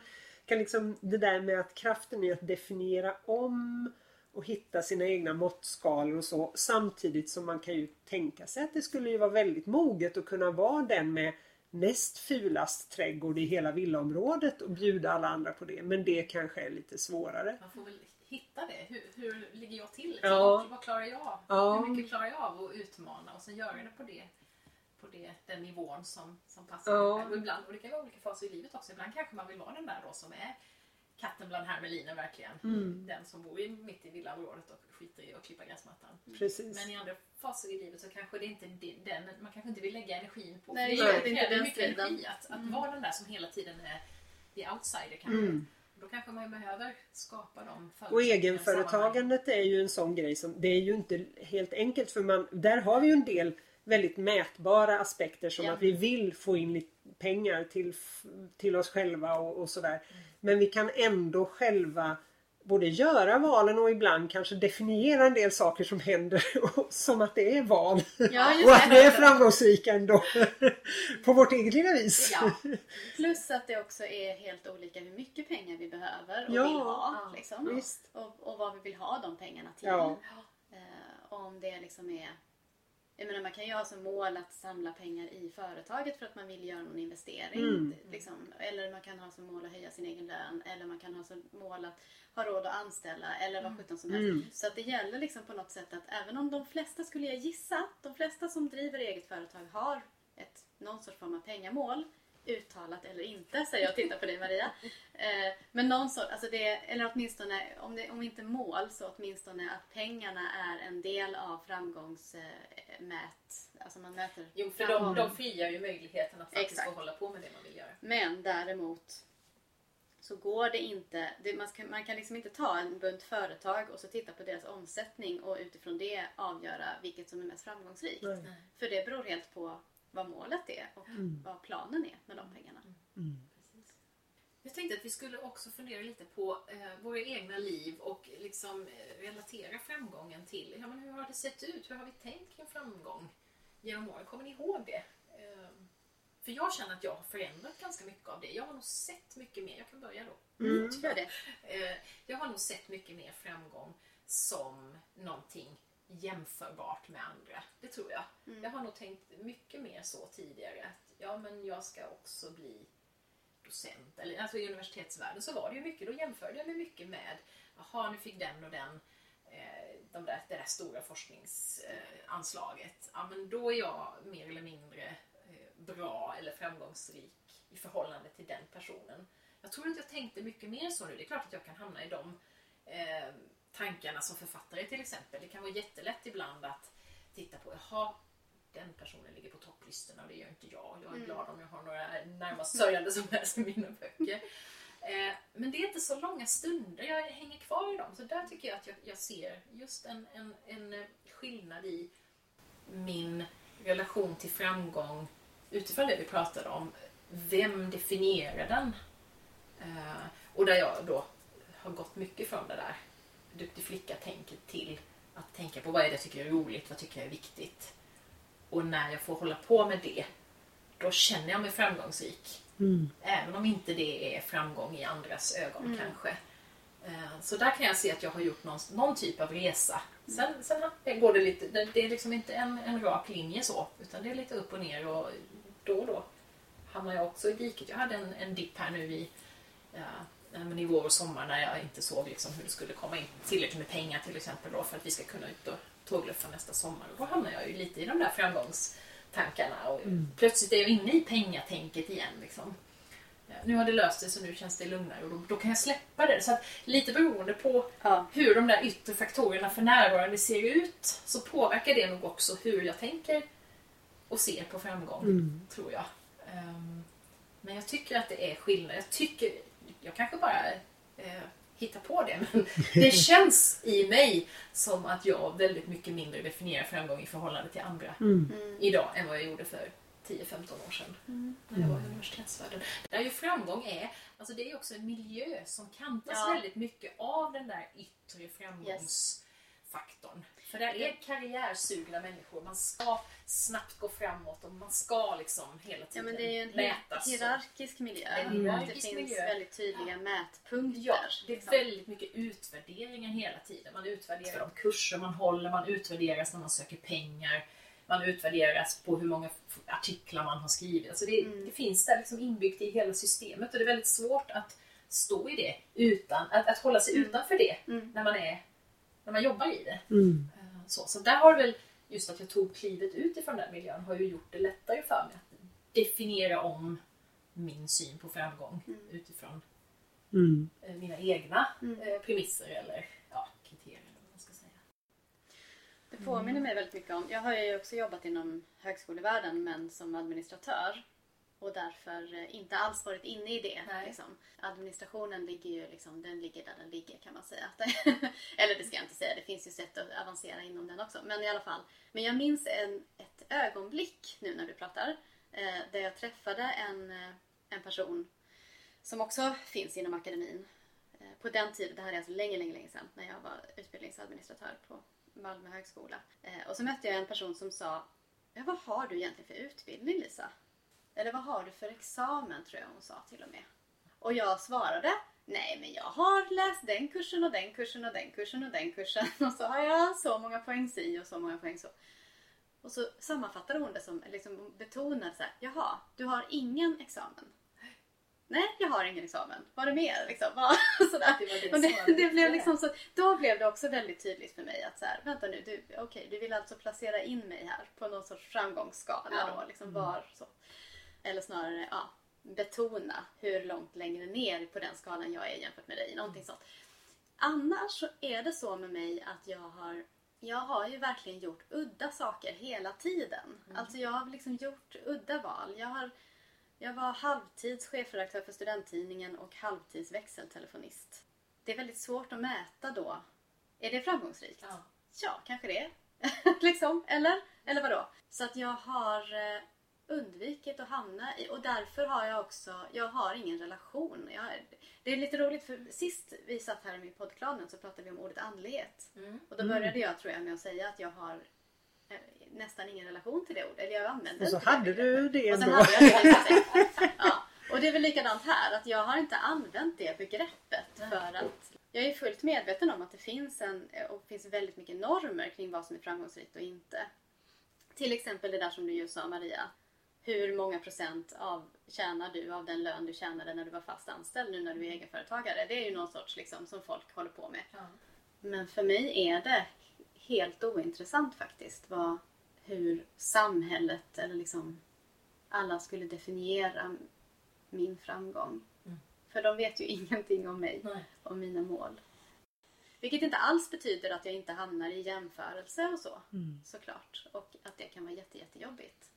kan liksom det där med att kraften i att definiera om och hitta sina egna måttskalor och så samtidigt som man kan ju tänka sig att det skulle ju vara väldigt moget att kunna vara den med näst fulast trädgård i hela villaområdet och bjuda alla andra på det. Men det kanske är lite svårare. Man får väl hitta det. Hur, hur ligger jag till? Ja. Vad, vad klarar jag av? Ja. Hur mycket klarar jag av att utmana och sen göra det på det på det, den nivån som, som passar. Och ibland, och det kan vara olika faser i livet också. Ibland kanske man vill vara den där då som är katten bland hermeliner verkligen. Mm. Den som bor i, mitt i villaområdet och skiter i att klippa gräsmattan. Precis. Men i andra faser i livet så kanske det inte är den, man kanske inte vill lägga energin på. Nej, det det är inte den mycket striden. energi att, att vara den där som hela tiden är the outsider kanske. Mm. Då kanske man behöver skapa de Och egenföretagandet är ju en sån grej som det är ju inte helt enkelt för man där har vi ju en del väldigt mätbara aspekter som Ja. att vi vill få in lite pengar till, till oss själva och, och sådär. Men vi kan ändå själva både göra valen och ibland kanske definiera en del saker som händer *laughs* som att det är val. Ja, och att det. vi är framgångsrika ändå. *laughs* På vårt eget lilla vis. Ja, Plus att det också är helt olika hur mycket pengar vi behöver och Ja. vill ha. Liksom. Och, och vad vi vill ha de pengarna till. Ja. Eh, och om det liksom är... Jag menar, man kan ju ha som mål att samla pengar i företaget för att man vill göra någon investering. Mm. Liksom. Eller man kan ha som mål att höja sin egen lön. Eller man kan ha som mål att ha råd att anställa. Eller vad sjutton som helst. Mm. Så att det gäller liksom på något sätt att även om de flesta, skulle jag gissa, de flesta som driver eget företag har ett, någon sorts form av pengamål. Uttalat eller inte, säger jag och tittar på dig Maria. Eh, men någon sort, alltså det, eller åtminstone, om, det, om inte mål så åtminstone att pengarna är en del av framgångsmät. Alltså man mäter jo, för de, de frigör ju möjligheten att faktiskt Exakt. få hålla på med det man vill göra. Men däremot så går det inte. Det, man, ska, man kan liksom inte ta en bunt företag och så titta på deras omsättning och utifrån det avgöra vilket som är mest framgångsrikt. Nej. För det beror helt på vad målet är och vad planen är med de pengarna. Precis. Jag tänkte att vi skulle också fundera lite på eh, våra egna liv och liksom eh, relatera framgången till ja, men hur har det sett ut? Hur har vi tänkt kring framgång genom åren? Kommer ni ihåg det? Eh, för jag känner att jag har förändrat ganska mycket av det. Jag har nog sett mycket mer. Jag kan börja då. Mm. Gör det. Eh, jag har nog sett mycket mer framgång som någonting jämförbart med andra. Det tror jag. Jag har nog tänkt mycket mer så tidigare att ja, men jag ska också bli docent. Eller, alltså I universitetsvärlden så var det ju mycket, då jämförde jag mig mycket med jaha, nu fick den och den eh, de där, det där stora forskningsanslaget. Ja, men då är jag mer eller mindre eh, bra eller framgångsrik i förhållande till den personen. Jag tror inte jag tänkte mycket mer så nu. Det är klart att jag kan hamna i de eh, tankarna som författare till exempel. Det kan vara jättelätt ibland att titta på, jaha, den personen ligger på topplistorna och det gör inte jag. Jag är glad om jag har några närmast sörjande som läser mina böcker. Eh, men det är inte så långa stunder jag hänger kvar i dem. Så där tycker jag att jag, jag ser just en, en, en skillnad i min relation till framgång utifrån det vi pratade om. Vem definierar den? Eh, och där jag då har gått mycket från det där duktig flicka-tänket till att tänka på vad är det jag tycker är roligt, vad tycker jag är viktigt. Och när jag får hålla på med det, då känner jag mig framgångsrik. Mm. Även om inte det är framgång i andras ögon kanske. Eh, Så där kan jag se att jag har gjort någon, någon typ av resa. Sen, sen går det lite, det, det är liksom inte en, en rak linje så, utan det är lite upp och ner och då och då hamnar jag också i diket. Jag hade en, en dipp här nu i, men i vår och sommar när jag inte såg liksom hur det skulle komma in tillräckligt med pengar till exempel då för att vi ska kunna ut och tågluffa nästa sommar. Och då hamnar jag ju lite i de där framgångstankarna och plötsligt är jag inne i pengatänket igen. Liksom. Ja, Nu har det löst sig så nu känns det lugnare och då, då kan jag släppa det. Så att lite beroende på Ja. hur de där yttre faktorerna för närvarande ser ut så påverkar det nog också hur jag tänker och ser på framgång, tror jag. Ehm, men jag tycker att det är skillnad. Jag tycker, jag kanske bara eh, hittar på det, men *laughs* det känns i mig som att jag väldigt mycket mindre definierar framgång i förhållande till andra idag än vad jag gjorde för 10-15 år sedan när jag var i universitetsvärlden. Där ju framgång är, alltså det är också en miljö som kantas Ja. väldigt mycket av den där yttre framgångsfaktorn. För där är karriärsugna människor. Man ska snabbt gå framåt och man ska liksom hela Ja, tiden men det är ju en mätas. hier- hierarkisk miljö. En Det hierarkisk finns miljö. väldigt tydliga mätpunkter. Ja, det är liksom. väldigt mycket utvärderingar hela tiden. Man utvärderar de kurser man håller, man utvärderas när man söker pengar. Man utvärderas på hur många artiklar man har skrivit. Alltså det, Mm. det finns där liksom inbyggt i hela systemet och det är väldigt svårt att stå i det utan att, att hålla sig utanför det Mm. när man, är, när man jobbar i det. Mm. Så, så där har väl just att jag tog klivet ut ifrån den miljön har ju gjort det lättare för mig att definiera om min syn på framgång utifrån Mm. eh, mina egna Mm. eh, premisser eller ja, kriterier. Eller vad man ska säga. Det påminner mig väldigt mycket om, jag har ju också jobbat inom högskolevärlden men som administratör och därför eh, inte alls varit inne i det. Liksom. Administrationen ligger ju liksom, den ligger där den ligger kan man säga. *laughs* Eller det ska jag inte säga, det finns ju sätt att avancera inom den också. Men i alla fall. Men jag minns en, ett ögonblick nu när du pratar eh, där jag träffade en, eh, en person som också finns inom akademin. Eh, På den tiden, det här är alltså länge, länge, länge sedan när jag var utbildningsadministratör på Malmö högskola. Eh, Och så mötte jag en person som sa ja, Vad har du egentligen för utbildning Lisa? Eller vad har du för examen tror jag hon sa till och med. Och jag svarade Nej men jag har läst den kursen och den kursen och den kursen och den kursen *laughs* och så har jag så många poäng si och så många poäng så. Och så sammanfattade hon det som, liksom betonade så här, jaha, du har ingen examen. Nej, jag har ingen examen. Vad är det mer? Liksom? *laughs* Vad- Sådär. Det var det det, var det blev liksom så, då blev det också väldigt tydligt för mig att så här, vänta nu, du, okej, du vill alltså placera in mig här på någon sorts framgångsskala Ja. då, liksom var så. Eller snarare, ja, betona hur långt längre ner på den skalan jag är jämfört med dig, någonting sånt. Annars så är det så med mig att jag har jag har ju verkligen gjort udda saker hela tiden. Alltså jag har liksom gjort udda val. Jag, har, jag var halvtids chefredaktör för studenttidningen och halvtids växeltelefonist. Det är väldigt svårt att mäta då. Är det framgångsrikt? Ja. Ja, kanske det. *laughs* liksom. Eller? Eller vadå? Så att jag har eh, undvikit att hamna i och därför har jag också, jag har ingen relation. Jag, det är lite roligt för sist vi satt här i poddklanen så pratade vi om ordet andlighet. Mm. Och då började jag tror jag med att säga att jag har eh, nästan ingen relation till det ordet. Eller jag använder Och så inte det hade begreppet. du det Och sen ändå. hade jag det. ja. Och det är väl likadant här, att jag har inte använt det begreppet för att jag är fullt medveten om att det finns, en, och finns väldigt mycket normer kring vad som är framgångsrikt och inte. Till exempel det där som du just sa Maria. Hur många procent av tjänar du av den lön du tjänade när du var fast anställd nu när du är egenföretagare? Det är ju någon sorts liksom som folk håller på med. Ja. Men för mig är det helt ointressant faktiskt vad, hur samhället eller liksom alla skulle definiera min framgång. Mm. För de vet ju *laughs* ingenting om mig Nej. och mina mål. Vilket inte alls betyder att jag inte hamnar i jämförelse och så. Mm. Såklart. Och att det kan vara jätte, jättejobbigt.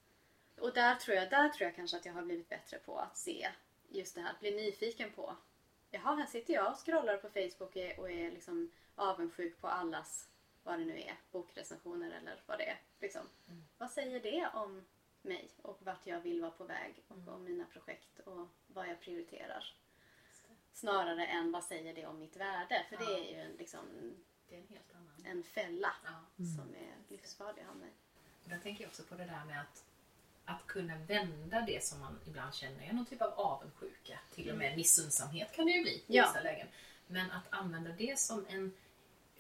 Och där tror, jag, där tror jag kanske att jag har blivit bättre på att se just det här, att bli nyfiken på. Jaha, här sitter jag och scrollar på Facebook och är, och är liksom avundsjuk på allas, vad det nu är, bokrecensioner eller vad det är. Liksom. Vad säger det om mig och vart jag vill vara på väg och om mina projekt och vad jag prioriterar? Snarare än vad säger det om mitt värde? För det Ja. är ju en, liksom, Det är en helt annan. en fälla Ja. som är livsfarlig där tänker jag också på det där med att, att kunna vända det som man ibland känner är någon typ av avundsjuka. Till och med missunnsamhet kan det ju bli i Ja. vissa lägen. Men att använda det som en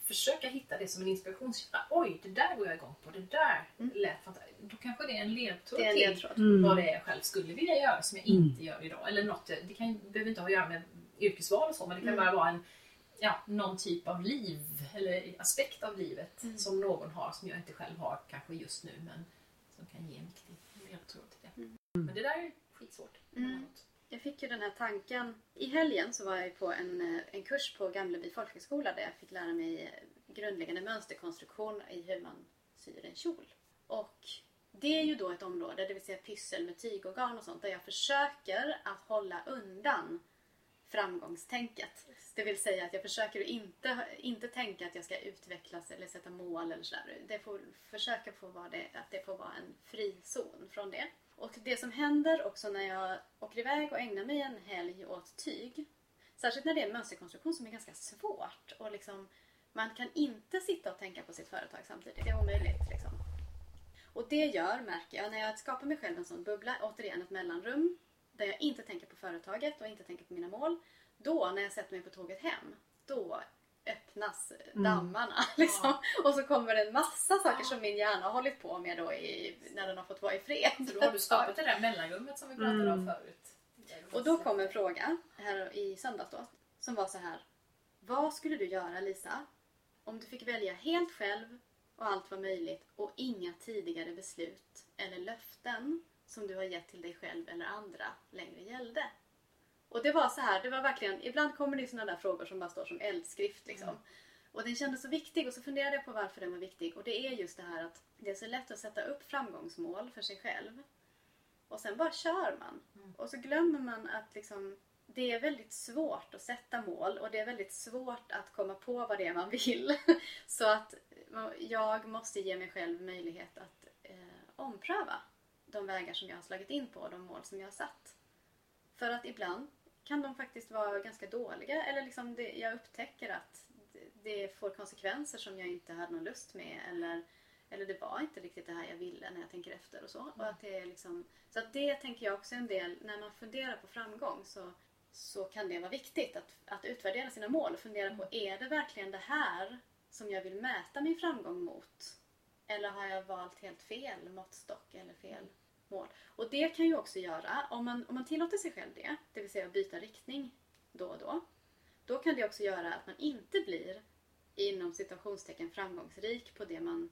försöka hitta det som en inspirationskälla. Oj, det där går jag igång på. Det där Mm. lät fantastiskt. Då kanske det är en ledtråd Det är en till ledtråd. Mm. vad det är jag själv skulle vilja göra som jag inte gör idag. Eller något, det kan, behöver inte ha att göra med yrkesval och så, men det kan Mm. bara vara en, ja, någon typ av liv eller aspekt av livet Mm. som någon har som jag inte själv har kanske just nu, men som kan ge en viktig ledtråd till det. Men det där är skitsvårt. Mm. Jag fick ju den här tanken. I helgen så var jag på en, eh, en kurs på Gamleby folkhögskola där jag fick lära mig eh, grundläggande mönsterkonstruktion i hur man syr en kjol. Och det är ju då ett område, det vill säga pyssel med tyg och garn och sånt, där jag försöker att hålla undan framgångstänket. Det vill säga att jag försöker inte, inte tänka att jag ska utvecklas eller sätta mål eller sådär. Det får försöka få vara det, att det får vara en frizon från det. Och det som händer också när jag åker iväg och ägnar mig en helg åt tyg, särskilt när det är en mönsterkonstruktion som är ganska svårt och liksom, man kan inte sitta och tänka på sitt företag samtidigt. Det är omöjligt. Liksom. Och det gör, märker jag, när jag skapar mig själv en sån bubbla, återigen ett mellanrum, där jag inte tänker på företaget och inte tänker på mina mål. Då, när jag sätter mig på tåget hem, då öppnas dammarna. *laughs* Liksom. Och så kommer det en massa saker som min hjärna har hållit på med då i, när den har fått vara i fred. Så då har du skapat det där mellanrummet som vi pratade om förut. Och då kom en fråga här i söndags då, som var så här. Vad skulle du göra Lisa om du fick välja helt själv och allt var möjligt och inga tidigare beslut eller löften som du har gett till dig själv eller andra längre gällde? Och det var så här, det var verkligen, ibland kommer det sådana där frågor som bara står som eldskrift liksom. Och den kändes så viktig och så funderade jag på varför den var viktig och det är just det här att det är så lätt att sätta upp framgångsmål för sig själv och sen bara kör man. Och så glömmer man att liksom, det är väldigt svårt att sätta mål och det är väldigt svårt att komma på vad det är man vill. *laughs* Så att jag måste ge mig själv möjlighet att eh, ompröva de vägar som jag har slagit in på och de mål som jag har satt. För att ibland kan de faktiskt vara ganska dåliga eller liksom det, jag upptäcker att det- får konsekvenser som jag inte hade någon lust med eller, eller det var inte riktigt det här jag ville när jag tänker efter och så. Och att det är liksom, så att det tänker jag också en del, när man funderar på framgång så, så kan det vara viktigt att, att utvärdera sina mål och fundera på är det verkligen det här som jag vill mäta min framgång mot? Eller har jag valt helt fel måttstock eller fel mål? Och det kan ju också göra, om man, om man tillåter sig själv det, det vill säga att byta riktning då och då, då kan det också göra att man inte blir inom situationstecken framgångsrik på det man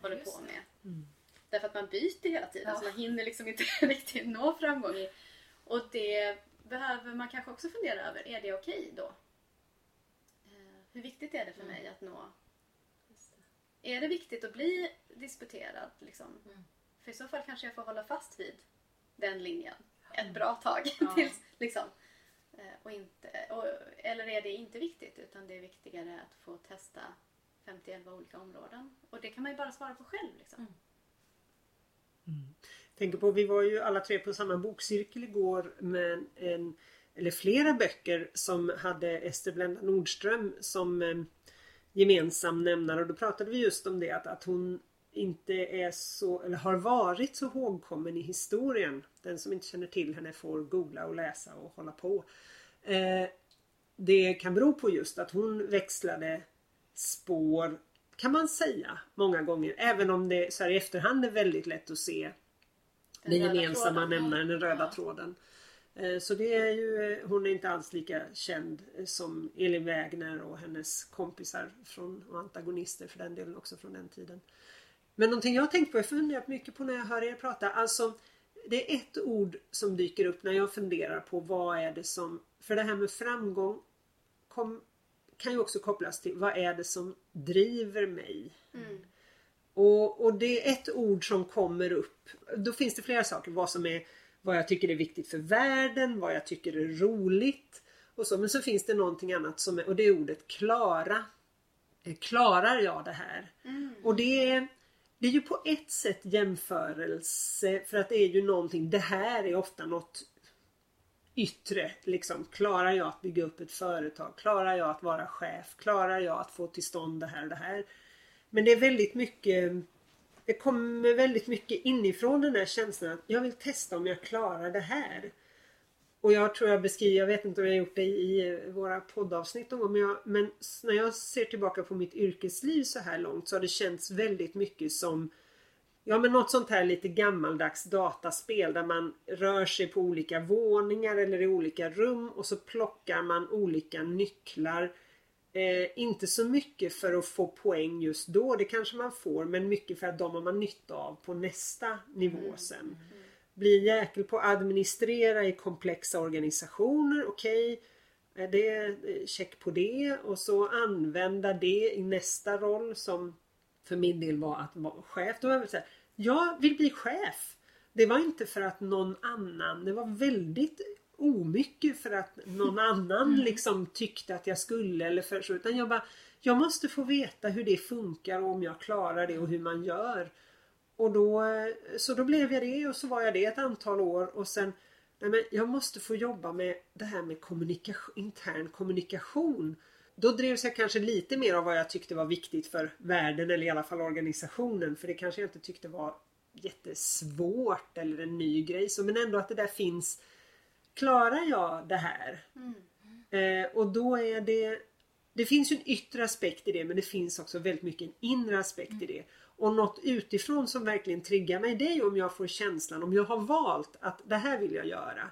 håller Just på det. med. Därför att man byter hela tiden Ja. så man hinner liksom inte *laughs* riktigt nå framgång. i- Och det behöver man kanske också fundera över. Är det okej då? Eh, Hur viktigt är det för Mm. mig att nå? Är det viktigt att bli disputerad? Liksom? Mm. För i så fall kanske jag får hålla fast vid den linjen ett bra tag. Ja. *laughs* Tills, liksom. Eh, och inte, och, eller är det inte viktigt utan det är viktigare att få testa 50 olika områden? Och det kan man ju bara svara på själv. Liksom. Tänker på, vi var ju alla tre på samma bokcirkel igår med en, eller flera böcker som hade Ester Blenda Nordström som eh, gemensam nämnare och då pratade vi just om det att, att hon inte är så, eller har varit så hågkommen i historien. Den som inte känner till henne får googla och läsa och hålla på. Eh, det kan bero på just att hon växlade spår kan man säga många gånger. Även om det så här i efterhand är väldigt lätt att se Den den gemensamma tråden. nämnaren, den röda Ja. tråden. Eh, Så det är ju, hon är inte alls lika känd som Elin Wägner och hennes kompisar från, och antagonister för den delen också från den tiden. Men någonting jag har tänkt på, jag funderat mycket på när jag hör er prata. Alltså, det är ett ord som dyker upp när jag funderar på vad är det som... För det här med framgång kom, kan ju också kopplas till vad är det som driver mig? Mm. Och, och det är ett ord som kommer upp. Då finns det flera saker. Vad som är vad jag tycker är viktigt för världen, vad jag tycker är roligt. Och så. Men så finns det någonting annat som är, och det är ordet klara. Eh, Klarar jag det här? Mm. Och det är, det är ju på ett sätt jämförelse för att det är ju någonting, det här är ofta något yttre. Liksom, klarar jag att bygga upp ett företag? Klarar jag att vara chef? Klarar jag att få till stånd det här och det här? Men det är väldigt mycket Det kommer väldigt mycket inifrån den här känslan att jag vill testa om jag klarar det här och jag tror jag beskriver, jag vet inte om jag har gjort det i våra poddavsnitt någon gång, men, jag, men när jag ser tillbaka på mitt yrkesliv så här långt så har det känts väldigt mycket som Ja men något sånt här lite gammaldags dataspel där man rör sig på olika våningar eller i olika rum och så plockar man olika nycklar. Eh, inte så mycket för att få poäng just då, det kanske man får, men mycket för att de har man nytta av på nästa nivå mm. sen. Bli jäkel på att administrera i komplexa organisationer, okej. Okay. Det eh, check på det och så använda det i nästa roll som för min del var att vara chef. Då var det så här, jag vill bli chef. Det var inte för att någon annan, det var väldigt omycket för att någon *laughs* annan mm. liksom tyckte att jag skulle eller för så. Utan jag bara, jag måste få veta hur det funkar och om jag klarar det och hur man gör. Och då, så då blev jag det och så var jag det ett antal år och sen nej men jag måste få jobba med det här med kommunikation, intern kommunikation. Då drevs jag kanske lite mer av vad jag tyckte var viktigt för världen eller i alla fall organisationen. För det kanske jag inte tyckte var jättesvårt eller en ny grej. Så, men ändå att det där finns. Klarar jag det här? Mm. Eh, och då är det Det finns ju en yttre aspekt i det men det finns också väldigt mycket en inre aspekt mm. i det. Och något utifrån som verkligen triggar mig det är om jag får känslan, om jag har valt att det här vill jag göra.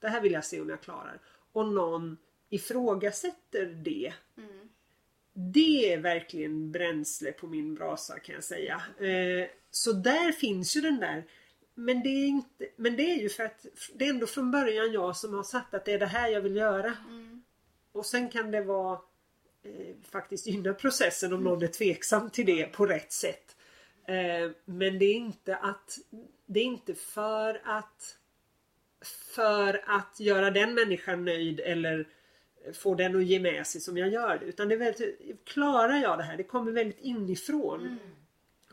Det här vill jag se om jag klarar. Och någon ifrågasätter det. Mm. Det är verkligen bränsle på min brasa kan jag säga. Eh, så där finns ju den där men det, är inte, men det är ju för att det är ändå från början jag som har sagt att det är det här jag vill göra. Mm. Och sen kan det vara eh, faktiskt gynna processen om någon är tveksam till det på rätt sätt. Eh, men det är inte att Det är inte för att För att göra den människan nöjd eller få den att ge med sig som jag gör det. Utan det är väldigt, klarar jag det här? Det kommer väldigt inifrån. Mm.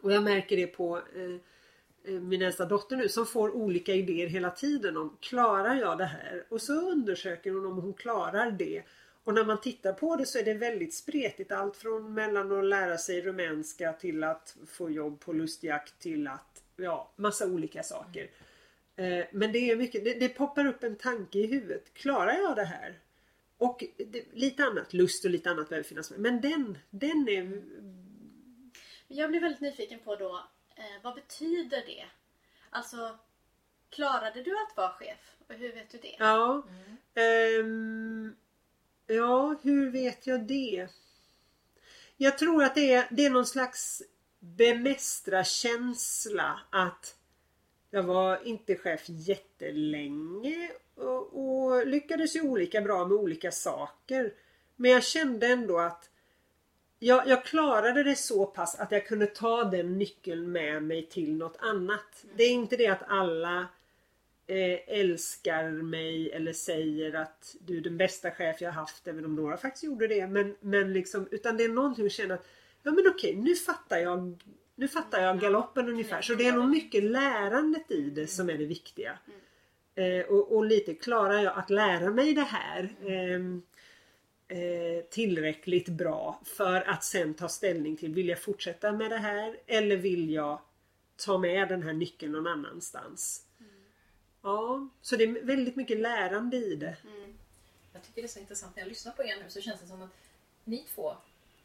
Och jag märker det på eh, eh, min äldsta dotter nu som får olika idéer hela tiden om klarar jag det här? Och så undersöker hon om hon klarar det. Och när man tittar på det så är det väldigt spretigt. Allt från mellan att lära sig rumänska till att få jobb på lustjakt till att ja, massa olika saker. Mm. Men det är mycket, det, det poppar upp en tanke i huvudet. Klarar jag det här? Och det, lite annat, lust och lite annat behöver finnas med. Men den, den är... Jag blir väldigt nyfiken på då, eh, vad betyder det? Alltså, klarade du att vara chef? Och hur vet du det? Ja, mm. um, ja hur vet jag det? Jag tror att det är, det är någon slags bemästra känsla att jag var inte chef jättelänge och, och lyckades ju olika bra med olika saker. Men jag kände ändå att jag, jag, klarade det så pass att jag kunde ta den nyckeln med mig till något annat. Det är inte det att alla Eh, älskar mig eller säger att du är den bästa chef jag haft, även om några faktiskt gjorde det. Men, men liksom, utan det är någonting att känna att ja men okej, nu fattar jag nu fattar jag galoppen ungefär. Så det är nog mycket lärandet i det som är det viktiga. Eh, och, och, lite klarar jag att lära mig det här eh, eh, tillräckligt bra för att sen ta ställning till vill jag fortsätta med det här eller vill jag ta med den här nyckeln någon annanstans. Ja, så det är väldigt mycket lärande i det. Mm. Jag tycker det är så intressant när jag lyssnar på er nu så känns det som att ni två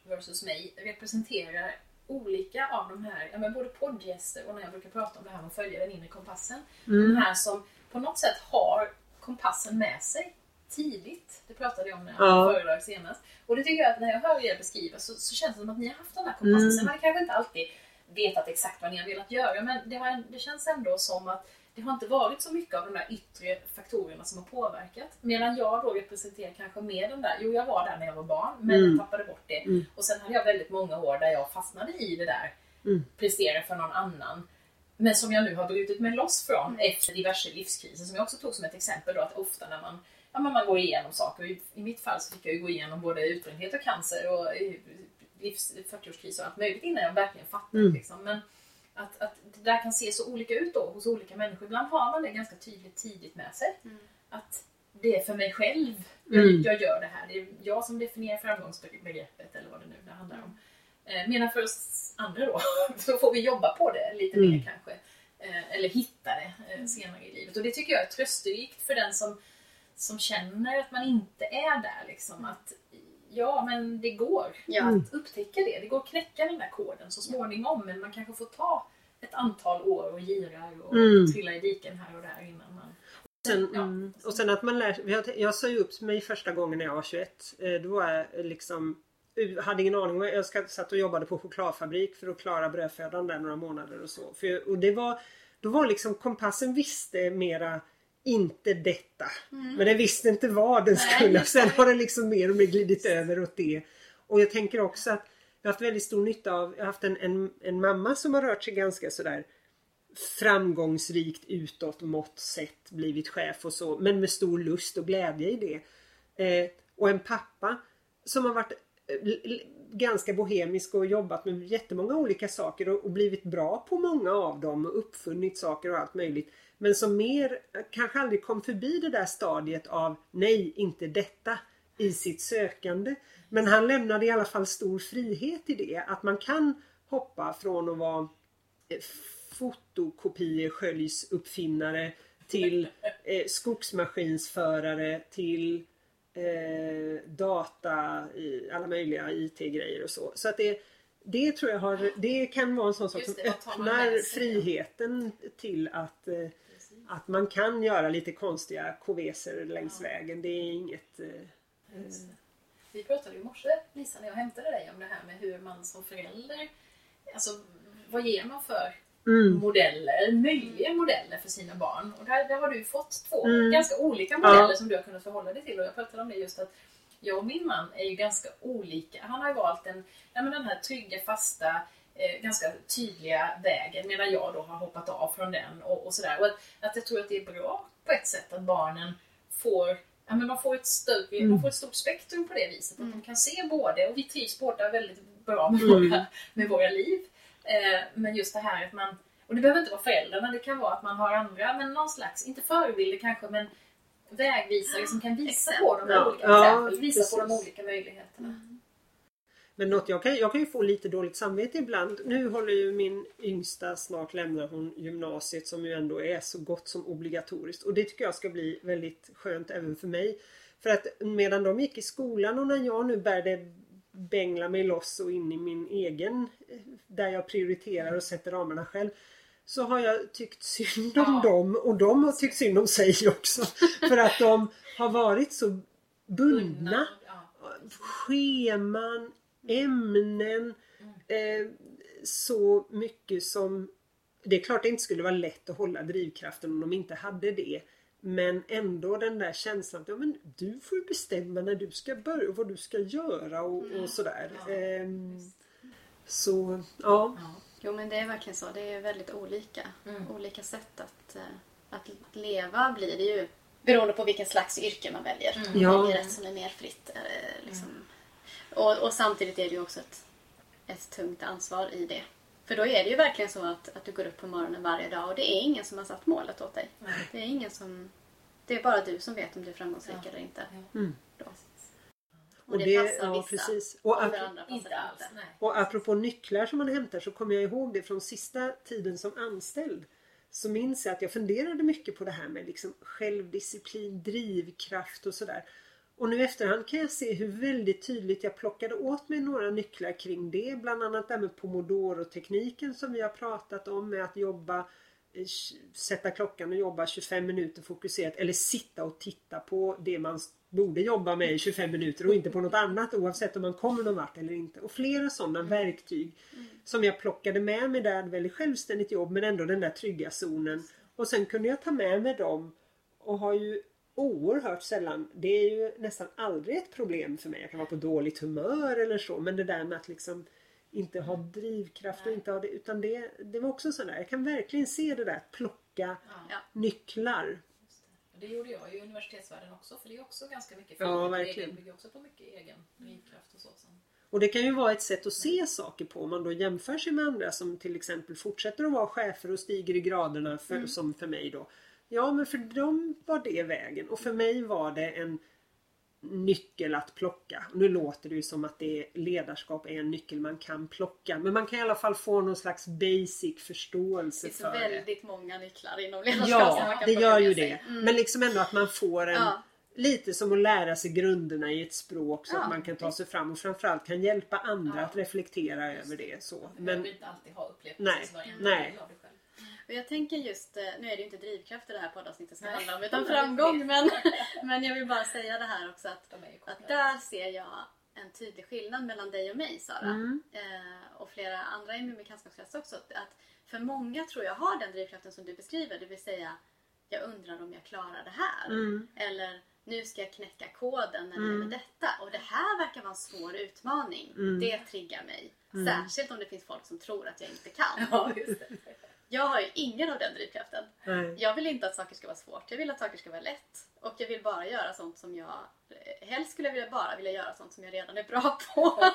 versus mig representerar olika av de här, ja, men både poddgäster och när jag brukar prata om det här med att följa den inre kompassen. Mm. De här som på något sätt har kompassen med sig tidigt. Det pratade jag om när jag ja. föredrag senast. Och det tycker jag att när jag hör er beskriva så, så känns det som att ni har haft den här kompassen. Mm. Sen har ni kanske inte alltid vetat exakt vad ni har velat göra men det, har, det känns ändå som att det har inte varit så mycket av de där yttre faktorerna som har påverkat. Medan jag då representerar kanske mer den där, jo jag var där när jag var barn men mm. tappade bort det. Mm. Och sen hade jag väldigt många år där jag fastnade i det där. Mm. Prestera för någon annan. Men som jag nu har brutit mig loss från mm. efter diverse livskriser som jag också tog som ett exempel då att ofta när man, ja, man går igenom saker. I, I mitt fall så fick jag ju gå igenom både utbrändhet och cancer och 40-årskris och allt möjligt innan jag verkligen fattade. Mm. Liksom. Men att, att det där kan se så olika ut då hos olika människor. Ibland har man det ganska tydligt tidigt med sig. Mm. Att det är för mig själv jag, mm. jag, gör det här. Det är jag som definierar framgångsbegreppet eller vad det nu det handlar om. Eh, medan för oss andra då, *laughs* så får vi jobba på det lite mm. mer kanske. Eh, eller hitta det eh, senare i livet. Och det tycker jag är trösterikt för den som som känner att man inte är där. Liksom, att ja, men det går Ja. att upptäcka det. Det går att knäcka den där koden så småningom men man kanske får ta ett antal år och girar och Mm. trilla i diken här och där innan man... Sen, Ja. mm, och sen att man lär sig. Jag, jag sa ju upp mig första gången när jag var 21. Eh, Då var jag liksom jag hade ingen aning. Jag ska- satt och jobbade på chokladfabrik för att klara brödfödan där några månader och så. För, och det var, då var liksom kompassen visste mera inte detta. Men den visste inte vad den Nej, skulle. just Sen har den liksom mer och mer glidit över åt det. Och jag tänker också att jag har haft väldigt stor nytta av, jag har haft en, en, en mamma som har rört sig ganska sådär framgångsrikt utåt mått sett blivit chef och så men med stor lust och glädje i det. Eh, och en pappa som har varit eh, ganska bohemisk och jobbat med jättemånga olika saker och, och blivit bra på många av dem och uppfunnit saker och allt möjligt. Men som mer eh, kanske aldrig kom förbi det där stadiet av nej, inte detta i sitt sökande. Men han lämnade i alla fall stor frihet i det. Att man kan hoppa från att vara eh, fotokopier sköljs uppfinnare till eh, skogsmaskinsförare till eh, data, i alla möjliga IT-grejer och så. Så att det, det tror jag har, det kan vara en sån sak som det, öppnar sig? friheten till att, eh, att man kan göra lite konstiga koveser längs vägen. Det är inget... Eh. Vi pratade ju i morse, Lisa, när jag hämtade dig om det här med hur man som förälder, alltså vad ger man för mm, modeller, möjliga modeller för sina barn? Och där, där har du fått två Mm. ganska olika modeller som du har kunnat förhålla dig till. Och jag pratade om det just att jag och min man är ju ganska olika. Han har valt en, ja, men den här trygga, fasta, eh, ganska tydliga vägen medan jag då har hoppat av från den och, och sådär. Och att, att jag tror att det är bra på ett sätt att barnen får Ja, men man, får ett större, man får ett stort spektrum på det viset. Att de kan se både, och vi trivs båda väldigt bra med, Mm. våra, med våra liv. Eh, men just det här att man, och det behöver inte vara föräldrarna, det kan vara att man har andra, men någon slags, inte förebilder kanske, men vägvisare som kan visa på de olika ja, exempel, visa på de olika möjligheterna. Men något jag kan, jag kan ju få lite dåligt samvete ibland. Nu håller ju min yngsta, snart lämnar hon gymnasiet som ju ändå är så gott som obligatoriskt. Och det tycker jag ska bli väldigt skönt även för mig. För att medan de gick i skolan och när jag nu började bängla mig loss och in i min egen, eh, där jag prioriterar och sätter ramarna själv. Så har jag tyckt synd om Ja. dem och de har tyckt synd om sig också. *laughs* För att de har varit så bundna Ja. scheman, ämnen, eh, så mycket som... Det är klart det inte skulle vara lätt att hålla drivkraften om de inte hade det. Men ändå den där känslan att ja, men du får ju bestämma när du ska börja och vad du ska göra och, och sådär. Ja, Ehm, så ja. Ja. Jo men det är verkligen så. Det är väldigt olika. Mm. Olika sätt att, eh, att leva blir det ju. Beroende på vilken slags yrke man väljer. Mm. Ja. Man väljer ett som är mer fritt. eh, Liksom. Och, och samtidigt är det ju också ett, ett tungt ansvar i det. För då är det ju verkligen så att, att du går upp på morgonen varje dag och det är ingen som har satt målet åt dig. Nej. Det är ingen som... Det är bara du som vet om du är framgångsrik Ja. eller inte. Mm. Då. Och, Och det, det- passar ja, vissa. precis. Och Och andra passar Inte alls, inte. Och apropå nycklar som man hämtar så kommer jag ihåg det från sista tiden som anställd. Så minns jag att jag funderade mycket på det här med liksom självdisciplin, drivkraft och sådär. Och nu efterhand kan jag se hur väldigt tydligt jag plockade åt mig några nycklar kring det. Bland annat det här med pomodoro-tekniken som vi har pratat om med att jobba eh, sätta klockan och jobba 25 minuter fokuserat eller sitta och titta på det man borde jobba med i 25 minuter och inte på något annat oavsett om man kommer någon vart eller inte. Och flera sådana verktyg som jag plockade med mig där, väldigt självständigt jobb men ändå den där trygga zonen. Och sen kunde jag ta med mig dem och har ju oerhört sällan, det är ju nästan aldrig ett problem för mig. Jag kan vara på dåligt humör eller så men det där med att liksom inte ha drivkraft och inte ha det utan det, det var också sådär. Jag kan verkligen se det där att plocka Ja. nycklar. Det gjorde jag i universitetsvärlden också, för det är också ganska mycket Ja, frihet och verkligen. Det bygger också på mycket egen drivkraft och så. Och det kan ju vara ett sätt att se saker på om man då jämför sig med andra som till exempel fortsätter att vara chefer och stiger i graderna för, som för mig då. Ja men för dem var det vägen och för mig var det en nyckel att plocka. Nu låter det ju som att det är, ledarskap är en nyckel man kan plocka men man kan i alla fall få någon slags basic förståelse Det finns för det. väldigt många nycklar inom ledarskap som man Ja, kan det gör ju det. Mm. Men liksom ändå att man får en Ja. lite som att lära sig grunderna i ett språk så Ja, att man kan ta sig fram och framförallt kan hjälpa andra Ja. att reflektera över det. Så. Men behöver inte alltid ha upplevt Nej, nej. Och jag tänker just, eh, nu är det ju inte drivkrafter det här poddavsnittet ska handla om utan *laughs* framgång. Men, *laughs* men jag vill bara säga det här också att, att där ser jag en tydlig skillnad mellan dig och mig Sara. Mm. Eh, och flera andra i min bekantskapskrets också. Att för många tror jag har den drivkraften som du beskriver. Det vill säga, jag undrar om jag klarar det här. Mm. Eller nu ska jag knäcka koden när det Mm. gäller detta. Och det här verkar vara en svår utmaning. Mm. Det triggar mig. Mm. Särskilt om det finns folk som tror att jag inte kan. Ja, just det. Jag har ju ingen av den drivkraften. nej. Jag vill inte att saker ska vara svårt. Jag vill att saker ska vara lätt. Och jag vill bara göra sånt som jag... eh, Helst skulle jag vilja bara vilja göra sånt som jag redan är bra på. *laughs*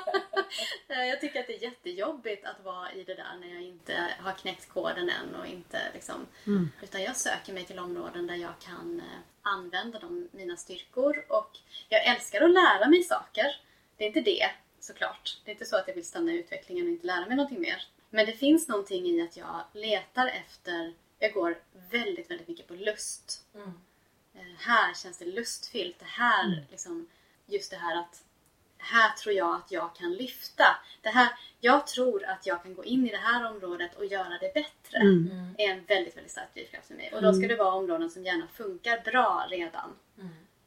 Eh, jag tycker att det är jättejobbigt att vara i det där när jag inte har knäckt koden än och inte liksom... Mm. Utan jag söker mig till områden där jag kan eh, använda de, mina styrkor och jag älskar att lära mig saker. Det är inte det såklart. Det är inte så att jag vill stanna i utvecklingen och inte lära mig någonting mer. Men det finns någonting i att jag letar efter, jag går väldigt, väldigt mycket på lust. Mm. Eh, här känns det lustfyllt. Det här, liksom, just det här att här tror jag att jag kan lyfta. Det här, jag tror att jag kan gå in i det här området och göra det bättre. Mm. Mm. är en väldigt, väldigt stark drivkraft för mig. Och då ska det vara områden som gärna funkar bra redan.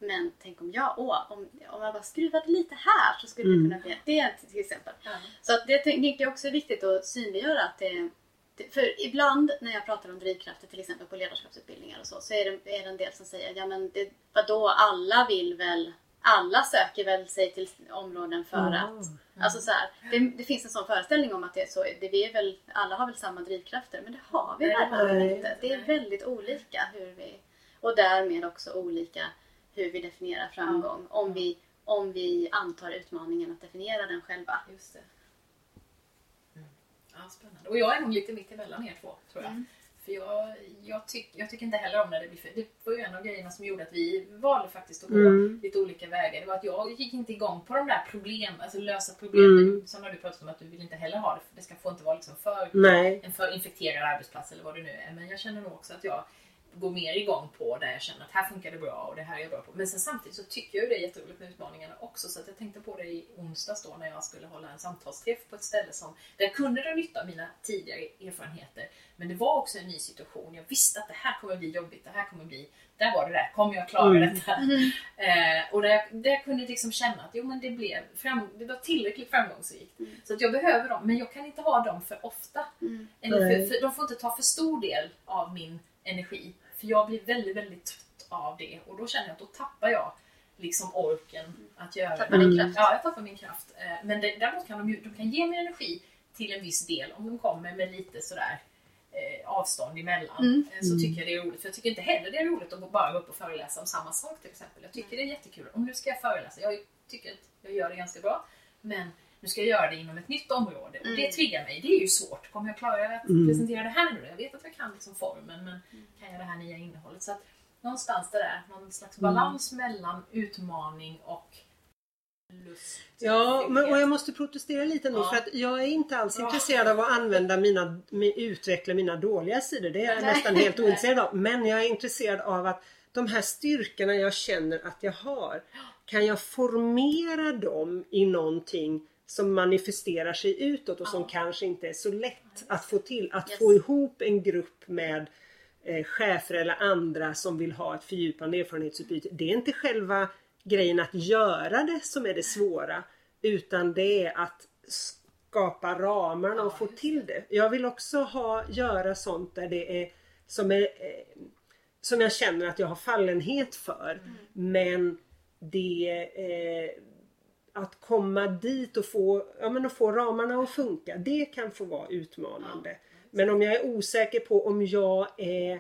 Mm. Men tänk om jag, åh, om, om jag bara skruvade lite här så skulle Mm. det kunna bli... Det till exempel. Ja. Så att det tänker jag också är viktigt att synliggöra att det, det för ibland när jag pratar om drivkrafter till exempel på ledarskapsutbildningar och så, så är det, är det en del som säger ja men det, vadå alla vill väl, alla söker väl sig till områden för Ja. att Alltså så här, det, det finns en sån föreställning om att det är så. Det, vi är väl, alla har väl samma drivkrafter men det har vi verkligen inte. Det är väldigt olika hur vi och därmed också olika hur vi definierar framgång. Om, vi, om vi antar utmaningen att definiera den själva. Just det. Mm. Ja, spännande. Och jag är nog lite mitt emellan er två, tror jag. Mm. För jag, jag, tyck, jag tycker inte heller om när det blir för... Det var ju en av grejerna som gjorde att vi valde faktiskt att gå Mm. lite olika vägar. Det var att jag gick inte igång på de där problem, alltså lösa problem. Mm. Som har du pratat om att du vill inte heller ha det. Det ska få inte vara liksom för Nej. en för infekterad arbetsplats eller vad det nu är. Men jag känner nog också att jag går mer igång på där jag känner att här funkar det bra och det här är jag bra på. Men sen samtidigt så tycker jag ju det är jätteroligt med utmaningarna också. Så att jag tänkte på det i onsdags då när jag skulle hålla en samtalsträff på ett ställe som där jag kunde dra nytta av mina tidigare erfarenheter. Men det var också en ny situation. Jag visste att det här kommer bli jobbigt, det här kommer bli... Där var det där, kommer jag klara Mm. detta? Eh, och där jag, där jag kunde liksom känna att jo, men det, blev fram, det var tillräckligt framgångsrikt. Mm. Så att jag behöver dem, men jag kan inte ha dem för ofta. Mm. Eller för, för, de får inte ta för stor del av min energi. För jag blir väldigt, väldigt trött av det. Och då känner jag att då tappar jag liksom orken att göra Tappar din kraft. Ja, jag tappar min kraft. Eh, Men det, däremot kan de, ju, de kan ge mig energi till en viss del om de kommer med lite sådär eh, avstånd emellan. Mm. Eh, Så tycker jag det är roligt. För jag tycker inte heller det är roligt att bara gå upp och föreläsa om samma sak till exempel. Jag tycker det är jättekul. Om nu ska jag föreläsa. Jag tycker att jag gör det ganska bra. Men nu ska jag göra det inom ett nytt område. Och det Mm. triggar mig. Det är ju svårt. Kommer jag klara att Mm. presentera det här nu? Jag vet att jag kan liksom formen men kan jag det här nya innehållet? Så att någonstans det där, någon slags Mm. balans mellan utmaning och lust. Ja, men, och jag måste protestera lite nu Ja. för att jag är inte alls Bra. intresserad av att använda mina, utveckla mina dåliga sidor. Det är jag Nej. nästan helt *laughs* ointresserad av. Men jag är intresserad av att de här styrkorna jag känner att jag har, kan jag formera dem i någonting som manifesterar sig utåt och som Ja. kanske inte är så lätt att få till. Att Yes. få ihop en grupp med eh, chefer eller andra som vill ha ett fördjupande erfarenhetsutbyte. Det är inte själva grejen att göra det som är det svåra. Utan det är att skapa ramarna och få till det. Jag vill också ha, göra sånt där det är som, är, eh, som jag känner att jag har fallenhet för. Men det eh, att komma dit och få, ja, men att få ramarna att funka, det kan få vara utmanande. Men om jag är osäker på om jag är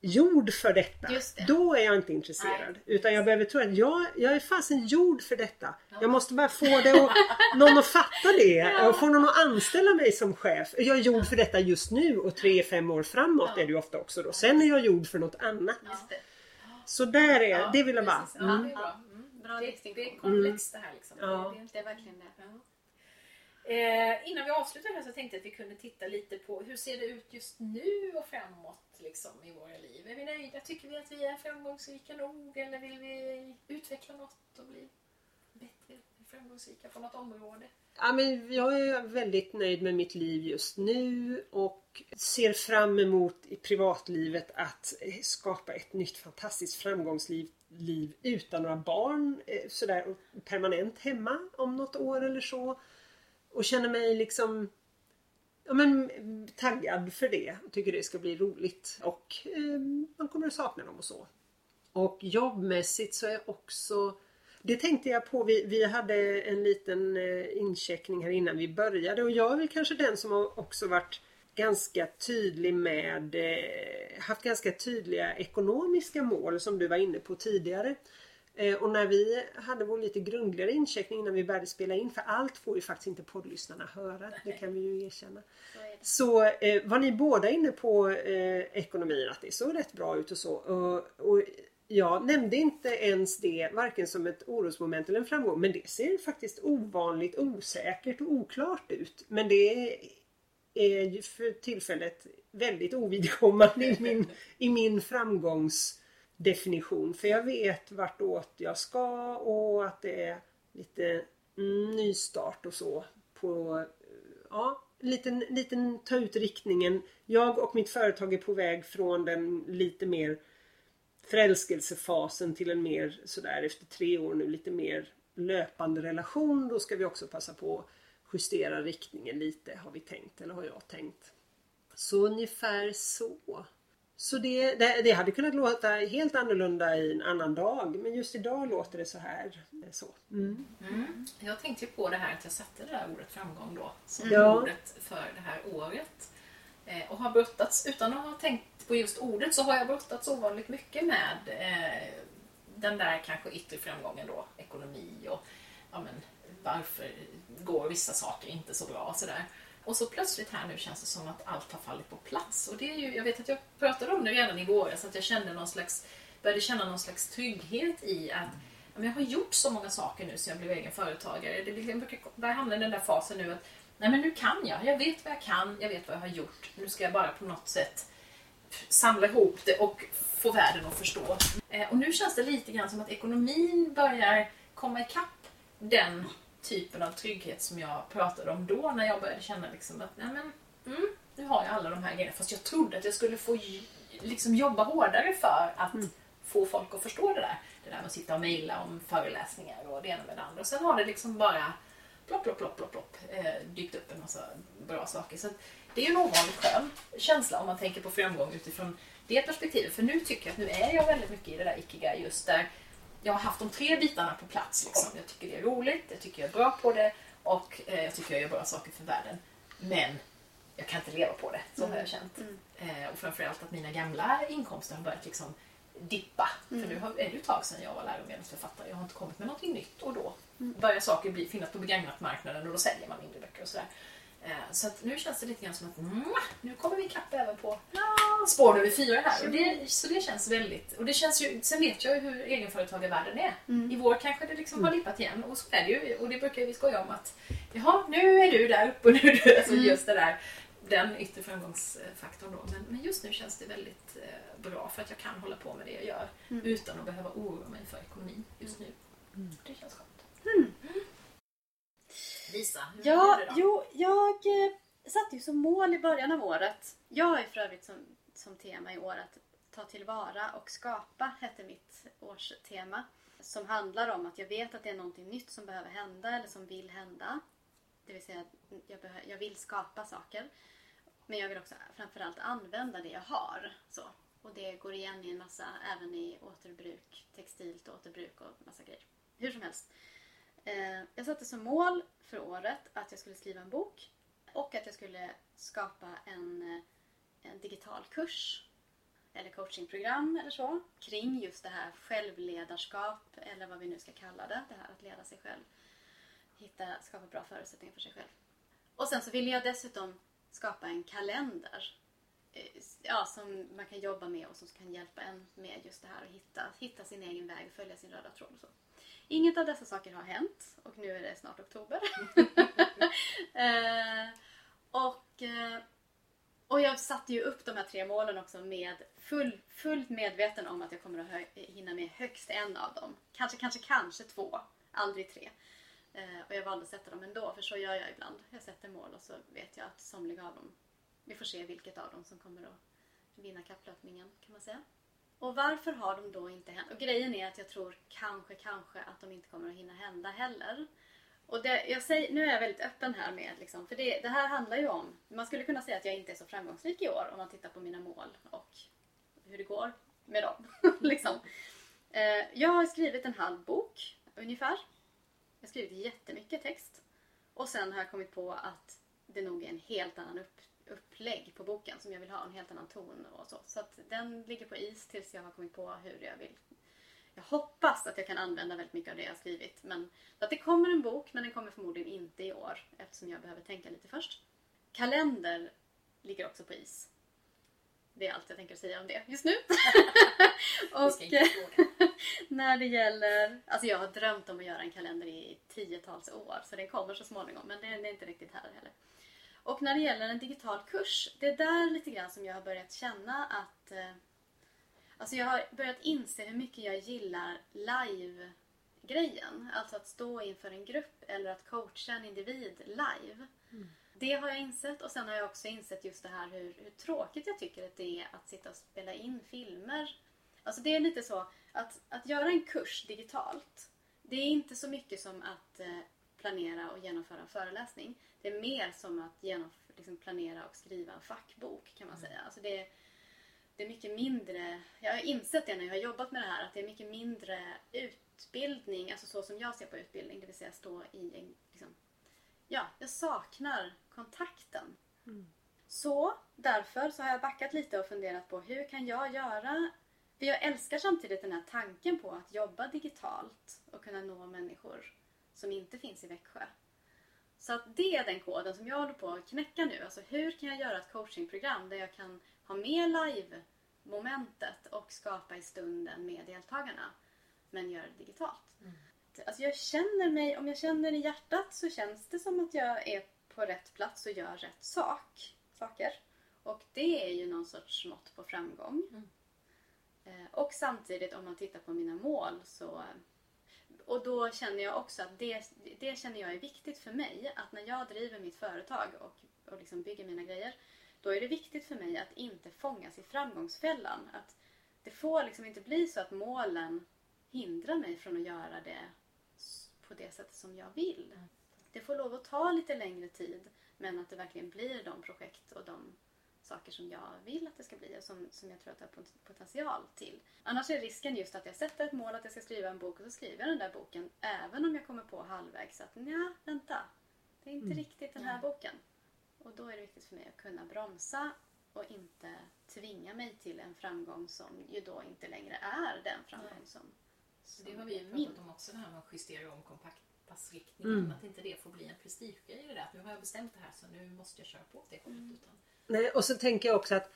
gjord för detta, det. då är jag inte intresserad. Utan jag behöver tro att jag, jag är fasen gjord för detta. Jag måste bara få det och, någon att fatta det *laughs* och få någon att anställa mig som chef. Jag är gjord för detta just nu och tre, fem år framåt är det ju ofta också då. Sen är jag gjord för något annat. Så där är Ja, det vill jag bara. Ja, Mm. Det är bra. Mm. Det, det är distinktion. komplext det här liksom. Ja. Det är inte- Det är verkligen det. Ja. Eh, innan vi avslutar här så tänkte jag att vi kunde titta lite på hur ser det ut just nu och framåt liksom, i våra liv. Är vi nöjda? Tycker vi att vi är framgångsrika nog? Eller vill vi utveckla något och bli bättre framgångsrika på något område? Ja, men jag är väldigt nöjd med mitt liv just nu och ser fram emot i privatlivet att eh, skapa ett nytt fantastiskt framgångsliv liv utan några barn eh, sådär permanent hemma om något år eller så. Och känner mig liksom ja, men, taggad för det och tycker det ska bli roligt. Och eh, man kommer att sakna dem och så. Och jobbmässigt så är också det tänkte jag på. Vi, vi hade en liten eh, incheckning här innan vi började och jag är väl kanske den som har också varit ganska tydlig med eh, haft ganska tydliga ekonomiska mål som du var inne på tidigare. Eh, och när vi hade vår lite grundligare incheckning innan vi började spela in, för allt får ju faktiskt inte poddlyssnarna höra, det kan vi ju erkänna. Så eh, var ni båda inne på eh, ekonomin, att det såg rätt bra ut och så. Och, och jag nämnde inte ens det varken som ett orosmoment eller en framgång men det ser faktiskt ovanligt osäkert och oklart ut. Men det är ju för tillfället väldigt ovidkommande i min, i min framgångsdefinition. För jag vet vartåt jag ska och att det är lite mm, nystart och så. På, ja, liten, liten ta ut riktningen. Jag och mitt företag är på väg från den lite mer förälskelsefasen till en mer sådär efter tre år nu lite mer löpande relation. Då ska vi också passa på att justera riktningen lite har vi tänkt eller har jag tänkt. Så ungefär så. Så det, det, det, hade kunnat låta helt annorlunda i en annan dag men just idag låter det så här. Så. Mm. Mm. Jag tänkte ju på det här att jag satte det där ordet framgång då som Ja. ordet för det här året. Eh, och har brottats, utan att ha tänkt på just ordet, så har jag brottats ovanligt mycket med eh, den där kanske yttre framgången då, ekonomi och ja, men, varför går vissa saker inte så bra och sådär. Och så plötsligt här nu känns det som att allt har fallit på plats. Och det är ju, jag vet att jag pratade om det redan i våras, att jag kände någon slags, började känna någon slags trygghet i att ja, men jag har gjort så många saker nu sedan jag blev egen företagare. Det liksom brukar börja hamna i den där fasen nu att nej men nu kan jag, jag vet vad jag kan, jag vet vad jag har gjort. Nu ska jag bara på något sätt samla ihop det och få världen att förstå. Eh, och nu känns det lite grann som att ekonomin börjar komma ikapp den typen av trygghet som jag pratade om då när jag började känna liksom att nej men, mm, nu har jag alla de här grejerna. Fast jag trodde att jag skulle få liksom jobba hårdare för att få folk att förstå det där. Det där med att sitta och mejla om föreläsningar och det ena med det andra. Och sen har det liksom bara plopp, plopp, plopp, plopp, plopp eh, dykt upp en massa bra saker. Så det är ju en ovanligt skön känsla om man tänker på framgång utifrån det perspektivet. För nu tycker jag att nu är jag väldigt mycket i det där ikigai just där jag har haft de tre bitarna på plats. Liksom. Jag tycker det är roligt, jag tycker jag är bra på det och eh, jag tycker jag gör bra saker för världen. Men jag kan inte leva på det, så har jag känt. Eh, och framförallt att mina gamla inkomster har börjat liksom dippa. För nu har, är det ju ett tag sedan jag var läromedelsförfattare. Jag har inte kommit med någonting nytt och då börjar saker bli, finnas på begagnatmarknaden och då säljer man mindre böcker och sådär. Eh, Så att nu känns det lite grann som att nu kommer vi ikapp även på spår nummer fyra här. Och det, så det känns väldigt... Och det känns ju, sen vet jag ju hur egenföretagarvärlden är. I vår kanske det liksom har dippat igen och så är det ju. Och det brukar vi skoja om att jaha, nu är du där uppe och nu är du... Alltså just det där, den yttre framgångsfaktorn då. Men, men just nu känns det väldigt eh, bra för att jag kan hålla på med det jag gör utan att behöva oroa mig för ekonomin just nu. Det känns skönt. Lisa, hur Ja, är det då? jo, jag eh, satte ju som mål i början av året. Jag ju för övrigt som, som tema i år att ta tillvara och skapa hette mitt årstema. Som handlar om att jag vet att det är någonting nytt som behöver hända eller som vill hända. Det vill säga att jag, jag vill skapa saker. Men jag vill också framförallt använda det jag har. Så. Och det går igen i en massa, även i återbruk, textilt återbruk och massa grejer. Hur som helst. Eh, jag satte som mål för året att jag skulle skriva en bok och att jag skulle skapa en, eh, en digital kurs eller coachingprogram eller så kring just det här självledarskap eller vad vi nu ska kalla det. Det här att leda sig själv. Hitta, skapa bra förutsättningar för sig själv. Och sen så ville jag dessutom skapa en kalender eh, ja, som man kan jobba med och som kan hjälpa en med just det här att hitta, hitta sin egen väg, och följa sin röda tråd och så. Inget av dessa saker har hänt och nu är det snart oktober. *laughs* eh, och, eh, och jag satte ju upp de här tre målen också med full, fullt medveten om att jag kommer att hinna med högst en av dem. Kanske, kanske, kanske två. Aldrig tre. Eh, och jag valde att sätta dem ändå, för så gör jag ibland. Jag sätter mål och så vet jag att somliga av dem, vi får se vilket av dem som kommer att vinna kapplöpningen kan man säga. Och varför har de då inte hänt? Och grejen är att jag tror kanske, kanske att de inte kommer att hinna hända heller. Och det, jag säger, nu är jag väldigt öppen här med, liksom, för det, det här handlar ju om, man skulle kunna säga att jag inte är så framgångsrik i år om man tittar på mina mål och hur det går med dem. *laughs* liksom. eh, jag har skrivit en halv bok ungefär. Jag har skrivit jättemycket text. Och sen har jag kommit på att det nog är en helt annan upp, upplägg på boken som jag vill ha, en helt annan ton och så. Så att den ligger på is tills jag har kommit på hur jag vill. Jag hoppas att jag kan använda väldigt mycket av det jag har skrivit. Men, så att det kommer en bok, men den kommer förmodligen inte i år eftersom jag behöver tänka lite först. Kalender ligger också på is. Det är allt jag tänker säga om det just nu. *laughs* Fråga. *laughs* när det gäller... Alltså jag har drömt om att göra en kalender i tiotals år så den kommer så småningom men den är inte riktigt här heller. Och när det gäller en digital kurs, det är där lite grann som jag har börjat känna att... Eh, alltså jag har börjat inse hur mycket jag gillar live-grejen. Alltså att stå inför en grupp eller att coacha en individ live. Det har jag insett och sen har jag också insett just det här hur, hur tråkigt jag tycker att det är att sitta och spela in filmer. Alltså det är lite så att, att göra en kurs digitalt, det är inte så mycket som att eh, planera och genomföra en föreläsning. Det är mer som att genomf- liksom planera och skriva en fackbok kan man säga. Alltså det, det är mycket mindre, jag har insett det när jag har jobbat med det här, att det är mycket mindre utbildning, alltså så som jag ser på utbildning, det vill säga stå i en, liksom, ja, jag saknar kontakten. Så därför så har jag backat lite och funderat på hur kan jag göra för jag älskar samtidigt den här tanken på att jobba digitalt och kunna nå människor som inte finns i Växjö. Så att det är den koden som jag håller på att knäcka nu. Alltså hur kan jag göra ett coachingprogram där jag kan ha med live-momentet och skapa i stunden med deltagarna. Men göra det digitalt. Alltså jag känner mig, om jag känner i hjärtat så känns det som att jag är på rätt plats och gör rätt sak, saker. Och det är ju någon sorts mått på framgång. Eh, Och samtidigt om man tittar på mina mål så... Och då känner jag också att det, det känner jag är viktigt för mig. Att när jag driver mitt företag och, och liksom bygger mina grejer. Då är det viktigt för mig att inte fångas i framgångsfällan. Att det får liksom inte bli så att målen hindrar mig från att göra det på det sättet som jag vill. Det får lov att ta lite längre tid men att det verkligen blir de projekt och de saker som jag vill att det ska bli och som, som jag tror att jag har pot- potential till. Annars är risken just att jag sätter ett mål att jag ska skriva en bok och så skriver jag den där boken även om jag kommer på halvvägs att nja, vänta. Det är inte riktigt den här boken. Och då är det viktigt för mig att kunna bromsa och inte tvinga mig till en framgång som ju då inte längre är den framgång Nej. som, som Det har vi ju pratat om också, det här med att justera om kompassriktningen. Mm. Att inte det får bli en prestigegrej i det där. Att nu har jag bestämt det här så nu måste jag köra på det hållet. Mm. Utan, Nej, och så tänker jag också att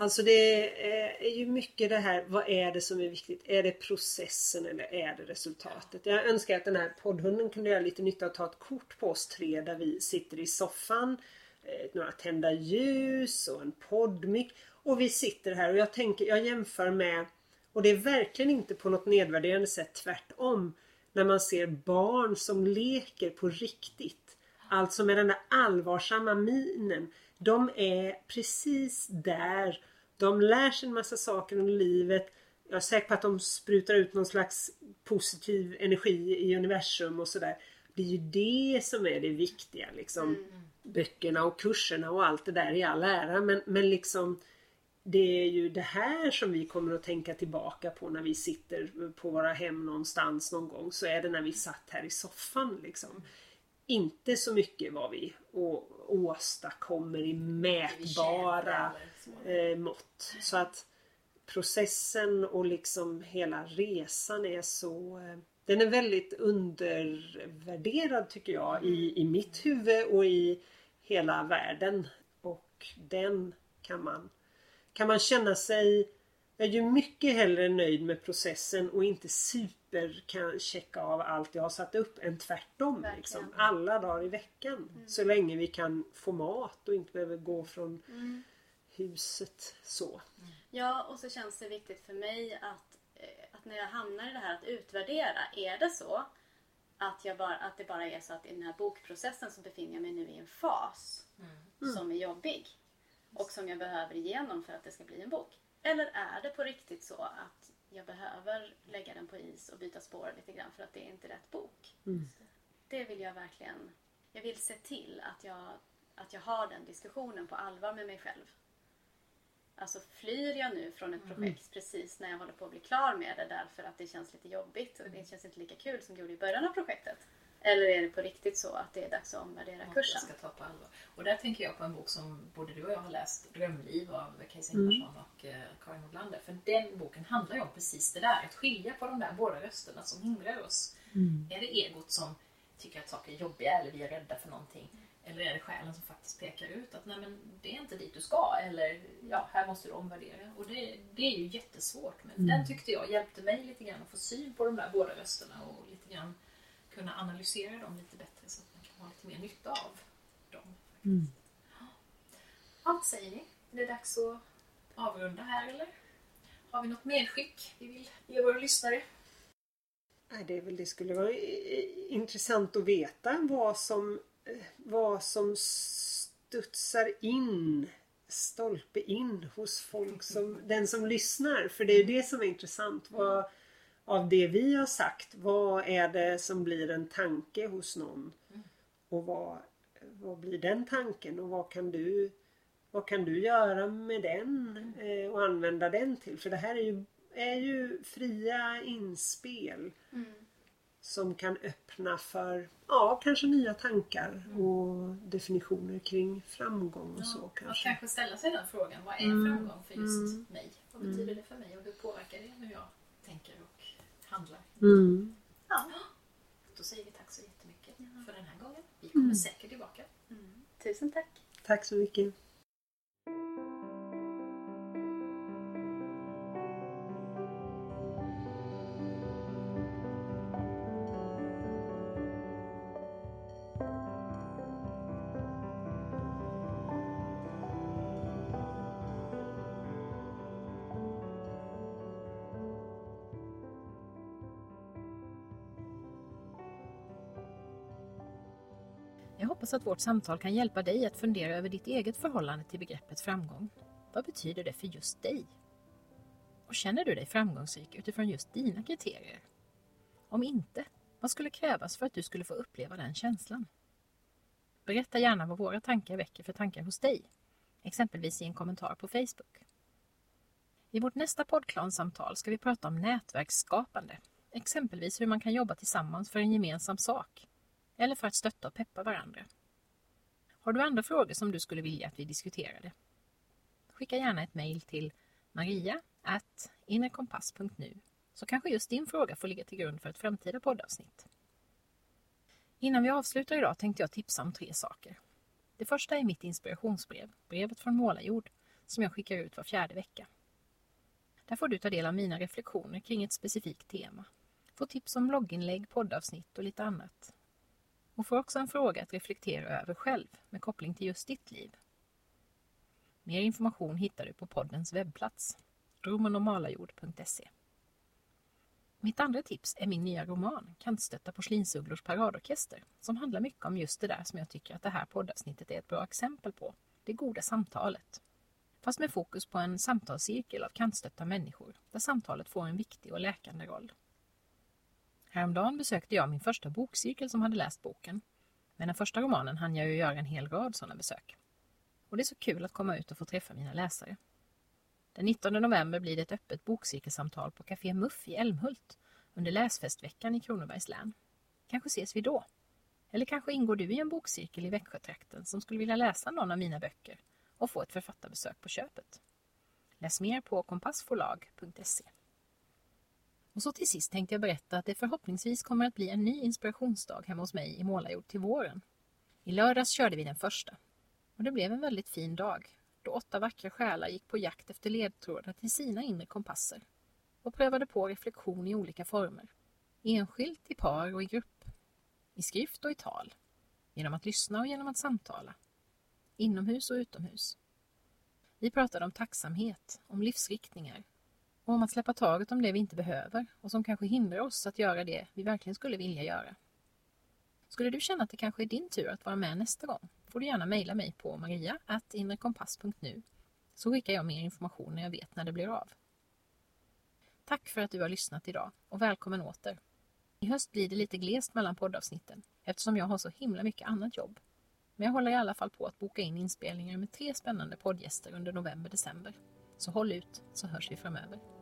Alltså det är- ju mycket det här, vad är det som är viktigt? Är det processen eller är det resultatet? Jag önskar att den här poddhunden kunde göra lite nytta och ta ett kort på oss tre där vi sitter i soffan. Eh, några tända ljus och en poddmick. Och vi sitter här och jag tänker, jag jämför med och det är verkligen inte på något nedvärderande sätt, tvärtom. När man ser barn som leker på riktigt. Alltså med den där allvarsamma minen. De är precis där. De lär sig en massa saker om livet. Jag är säker på att de sprutar ut någon slags positiv energi i universum och sådär. Det är ju det som är det viktiga liksom. Böckerna och kurserna och allt det där i all ära men, men liksom det är ju det här som vi kommer att tänka tillbaka på när vi sitter på våra hem någonstans någon gång. Så är det när vi satt här i soffan liksom. Inte så mycket vad vi åstadkommer i mätbara eh, mått. Så att processen och liksom hela resan är så... Eh, den är väldigt undervärderad tycker jag i, i mitt huvud och i hela världen. Och den kan man, kan man känna sig... Jag är ju mycket hellre nöjd med processen och inte super super kan checka av allt jag har satt upp än tvärtom. Liksom, alla dagar i veckan. Så länge vi kan få mat och inte behöver gå från Mm. huset så. Ja, och så känns det viktigt för mig att, eh, att när jag hamnar i det här att utvärdera. Är det så att, jag bara, att det bara är så att i den här bokprocessen så befinner jag mig nu i en fas som är jobbig och som jag behöver igenom för att det ska bli en bok? Eller är det på riktigt så att jag behöver lägga den på is och byta spår lite grann för att det är inte rätt bok? Det vill jag verkligen... Jag vill se till att jag, att jag har den diskussionen på allvar med mig själv. Alltså flyr jag nu från ett projekt precis när jag håller på att bli klar med det därför att det känns lite jobbigt och det känns inte lika kul som det gjorde i början av projektet? Eller är det på riktigt så att det är dags att omvärdera Ja, kursen? jag ska ta på allvar. Och där tänker jag på en bok som både du och jag har läst, Drömliv av Case Ingvarsson och eh, Karin Nordlander. För den boken handlar ju om precis det där, att skilja på de där båda rösterna som hindrar oss. Är det egot som tycker att saker är jobbiga eller vi är rädda för någonting? Eller är det själen som faktiskt pekar ut att nej men det är inte dit du ska eller ja, här måste du omvärdera. Och det, det är ju jättesvårt men den tyckte jag hjälpte mig lite grann att få syn på de där båda rösterna och lite grann kunna analysera dem lite bättre så att man kan ha lite mer nytta av dem. faktiskt. Ja, vad säger ni? Är det dags att avrunda här eller? Har vi något medskick vi vill ge våra lyssnare? Nej, det, är väl, det skulle vara intressant att veta vad som, eh, vad som studsar in, stolpe in hos folk som, den som lyssnar. För det är det som är intressant. Vad, av det vi har sagt, vad är det som blir en tanke hos någon? Och vad, vad blir den tanken och vad kan du vad kan du göra med den eh, och använda den till? För det här är ju, är ju fria inspel som kan öppna för ja, kanske nya tankar och definitioner kring framgång och så Att kanske. kanske ställa sig den frågan, vad är framgång för just mig? Vad betyder det för mig och hur påverkar det hur jag och handlar? Mm. Ja. Då säger vi tack så jättemycket för den här gången. Vi kommer säkert tillbaka. Tusen tack. Tack så mycket. Hoppas att vårt samtal kan hjälpa dig att fundera över ditt eget förhållande till begreppet framgång. Vad betyder det för just dig? Och känner du dig framgångsrik utifrån just dina kriterier? Om inte, vad skulle krävas för att du skulle få uppleva den känslan? Berätta gärna vad våra tankar väcker för tankar hos dig, exempelvis i en kommentar på Facebook. I vårt nästa poddklansamtal ska vi prata om nätverksskapande, exempelvis hur man kan jobba tillsammans för en gemensam sak eller för att stötta och peppa varandra. Har du andra frågor som du skulle vilja att vi diskuterade? Skicka gärna ett mejl till maria innerkompass.nu så kanske just din fråga får ligga till grund för ett framtida poddavsnitt. Innan vi avslutar idag tänkte jag tipsa om tre saker. Det första är mitt inspirationsbrev, brevet från Målarjord, som jag skickar ut var fjärde vecka. Där får du ta del av mina reflektioner kring ett specifikt tema. Få tips om blogginlägg, poddavsnitt och lite annat och får också en fråga att reflektera över själv med koppling till just ditt liv. Mer information hittar du på poddens webbplats, romenormalajord.se. Mitt andra tips är min nya roman Kantstötta porslinsugglors paradorkester som handlar mycket om just det där som jag tycker att det här poddavsnittet är ett bra exempel på, det goda samtalet. Fast med fokus på en samtalscirkel av kantstötta människor där samtalet får en viktig och läkande roll. Häromdagen besökte jag min första bokcirkel som hade läst boken. Med den första romanen hann jag ju göra en hel rad sådana besök. Och det är så kul att komma ut och få träffa mina läsare. Den 19 november blir det ett öppet bokcirkelsamtal på Café Muff i Älmhult under läsfestveckan i Kronobergs län. Kanske ses vi då? Eller kanske ingår du i en bokcirkel i Växjötrakten som skulle vilja läsa någon av mina böcker och få ett författarbesök på köpet? Läs mer på kompassforlag.se. Och så till sist tänkte jag berätta att det förhoppningsvis kommer att bli en ny inspirationsdag hemma hos mig i Målarjord till våren. I lördags körde vi den första. Och det blev en väldigt fin dag då åtta vackra själar gick på jakt efter ledtrådar till sina inre kompasser och prövade på reflektion i olika former. Enskilt, i par och i grupp. I skrift och i tal. Genom att lyssna och genom att samtala. Inomhus och utomhus. Vi pratade om tacksamhet, om livsriktningar och om att släppa taget om det vi inte behöver och som kanske hindrar oss att göra det vi verkligen skulle vilja göra. Skulle du känna att det kanske är din tur att vara med nästa gång får du gärna mejla mig på maria.inrekompass.nu så skickar jag mer information när jag vet när det blir av. Tack för att du har lyssnat idag och välkommen åter. I höst blir det lite glest mellan poddavsnitten eftersom jag har så himla mycket annat jobb. Men jag håller i alla fall på att boka in inspelningar med tre spännande poddgäster under november-december. Så håll ut så hörs vi framöver.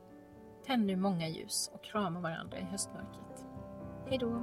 Tänd nu många ljus och krama varandra i höstmörkret. Hej då!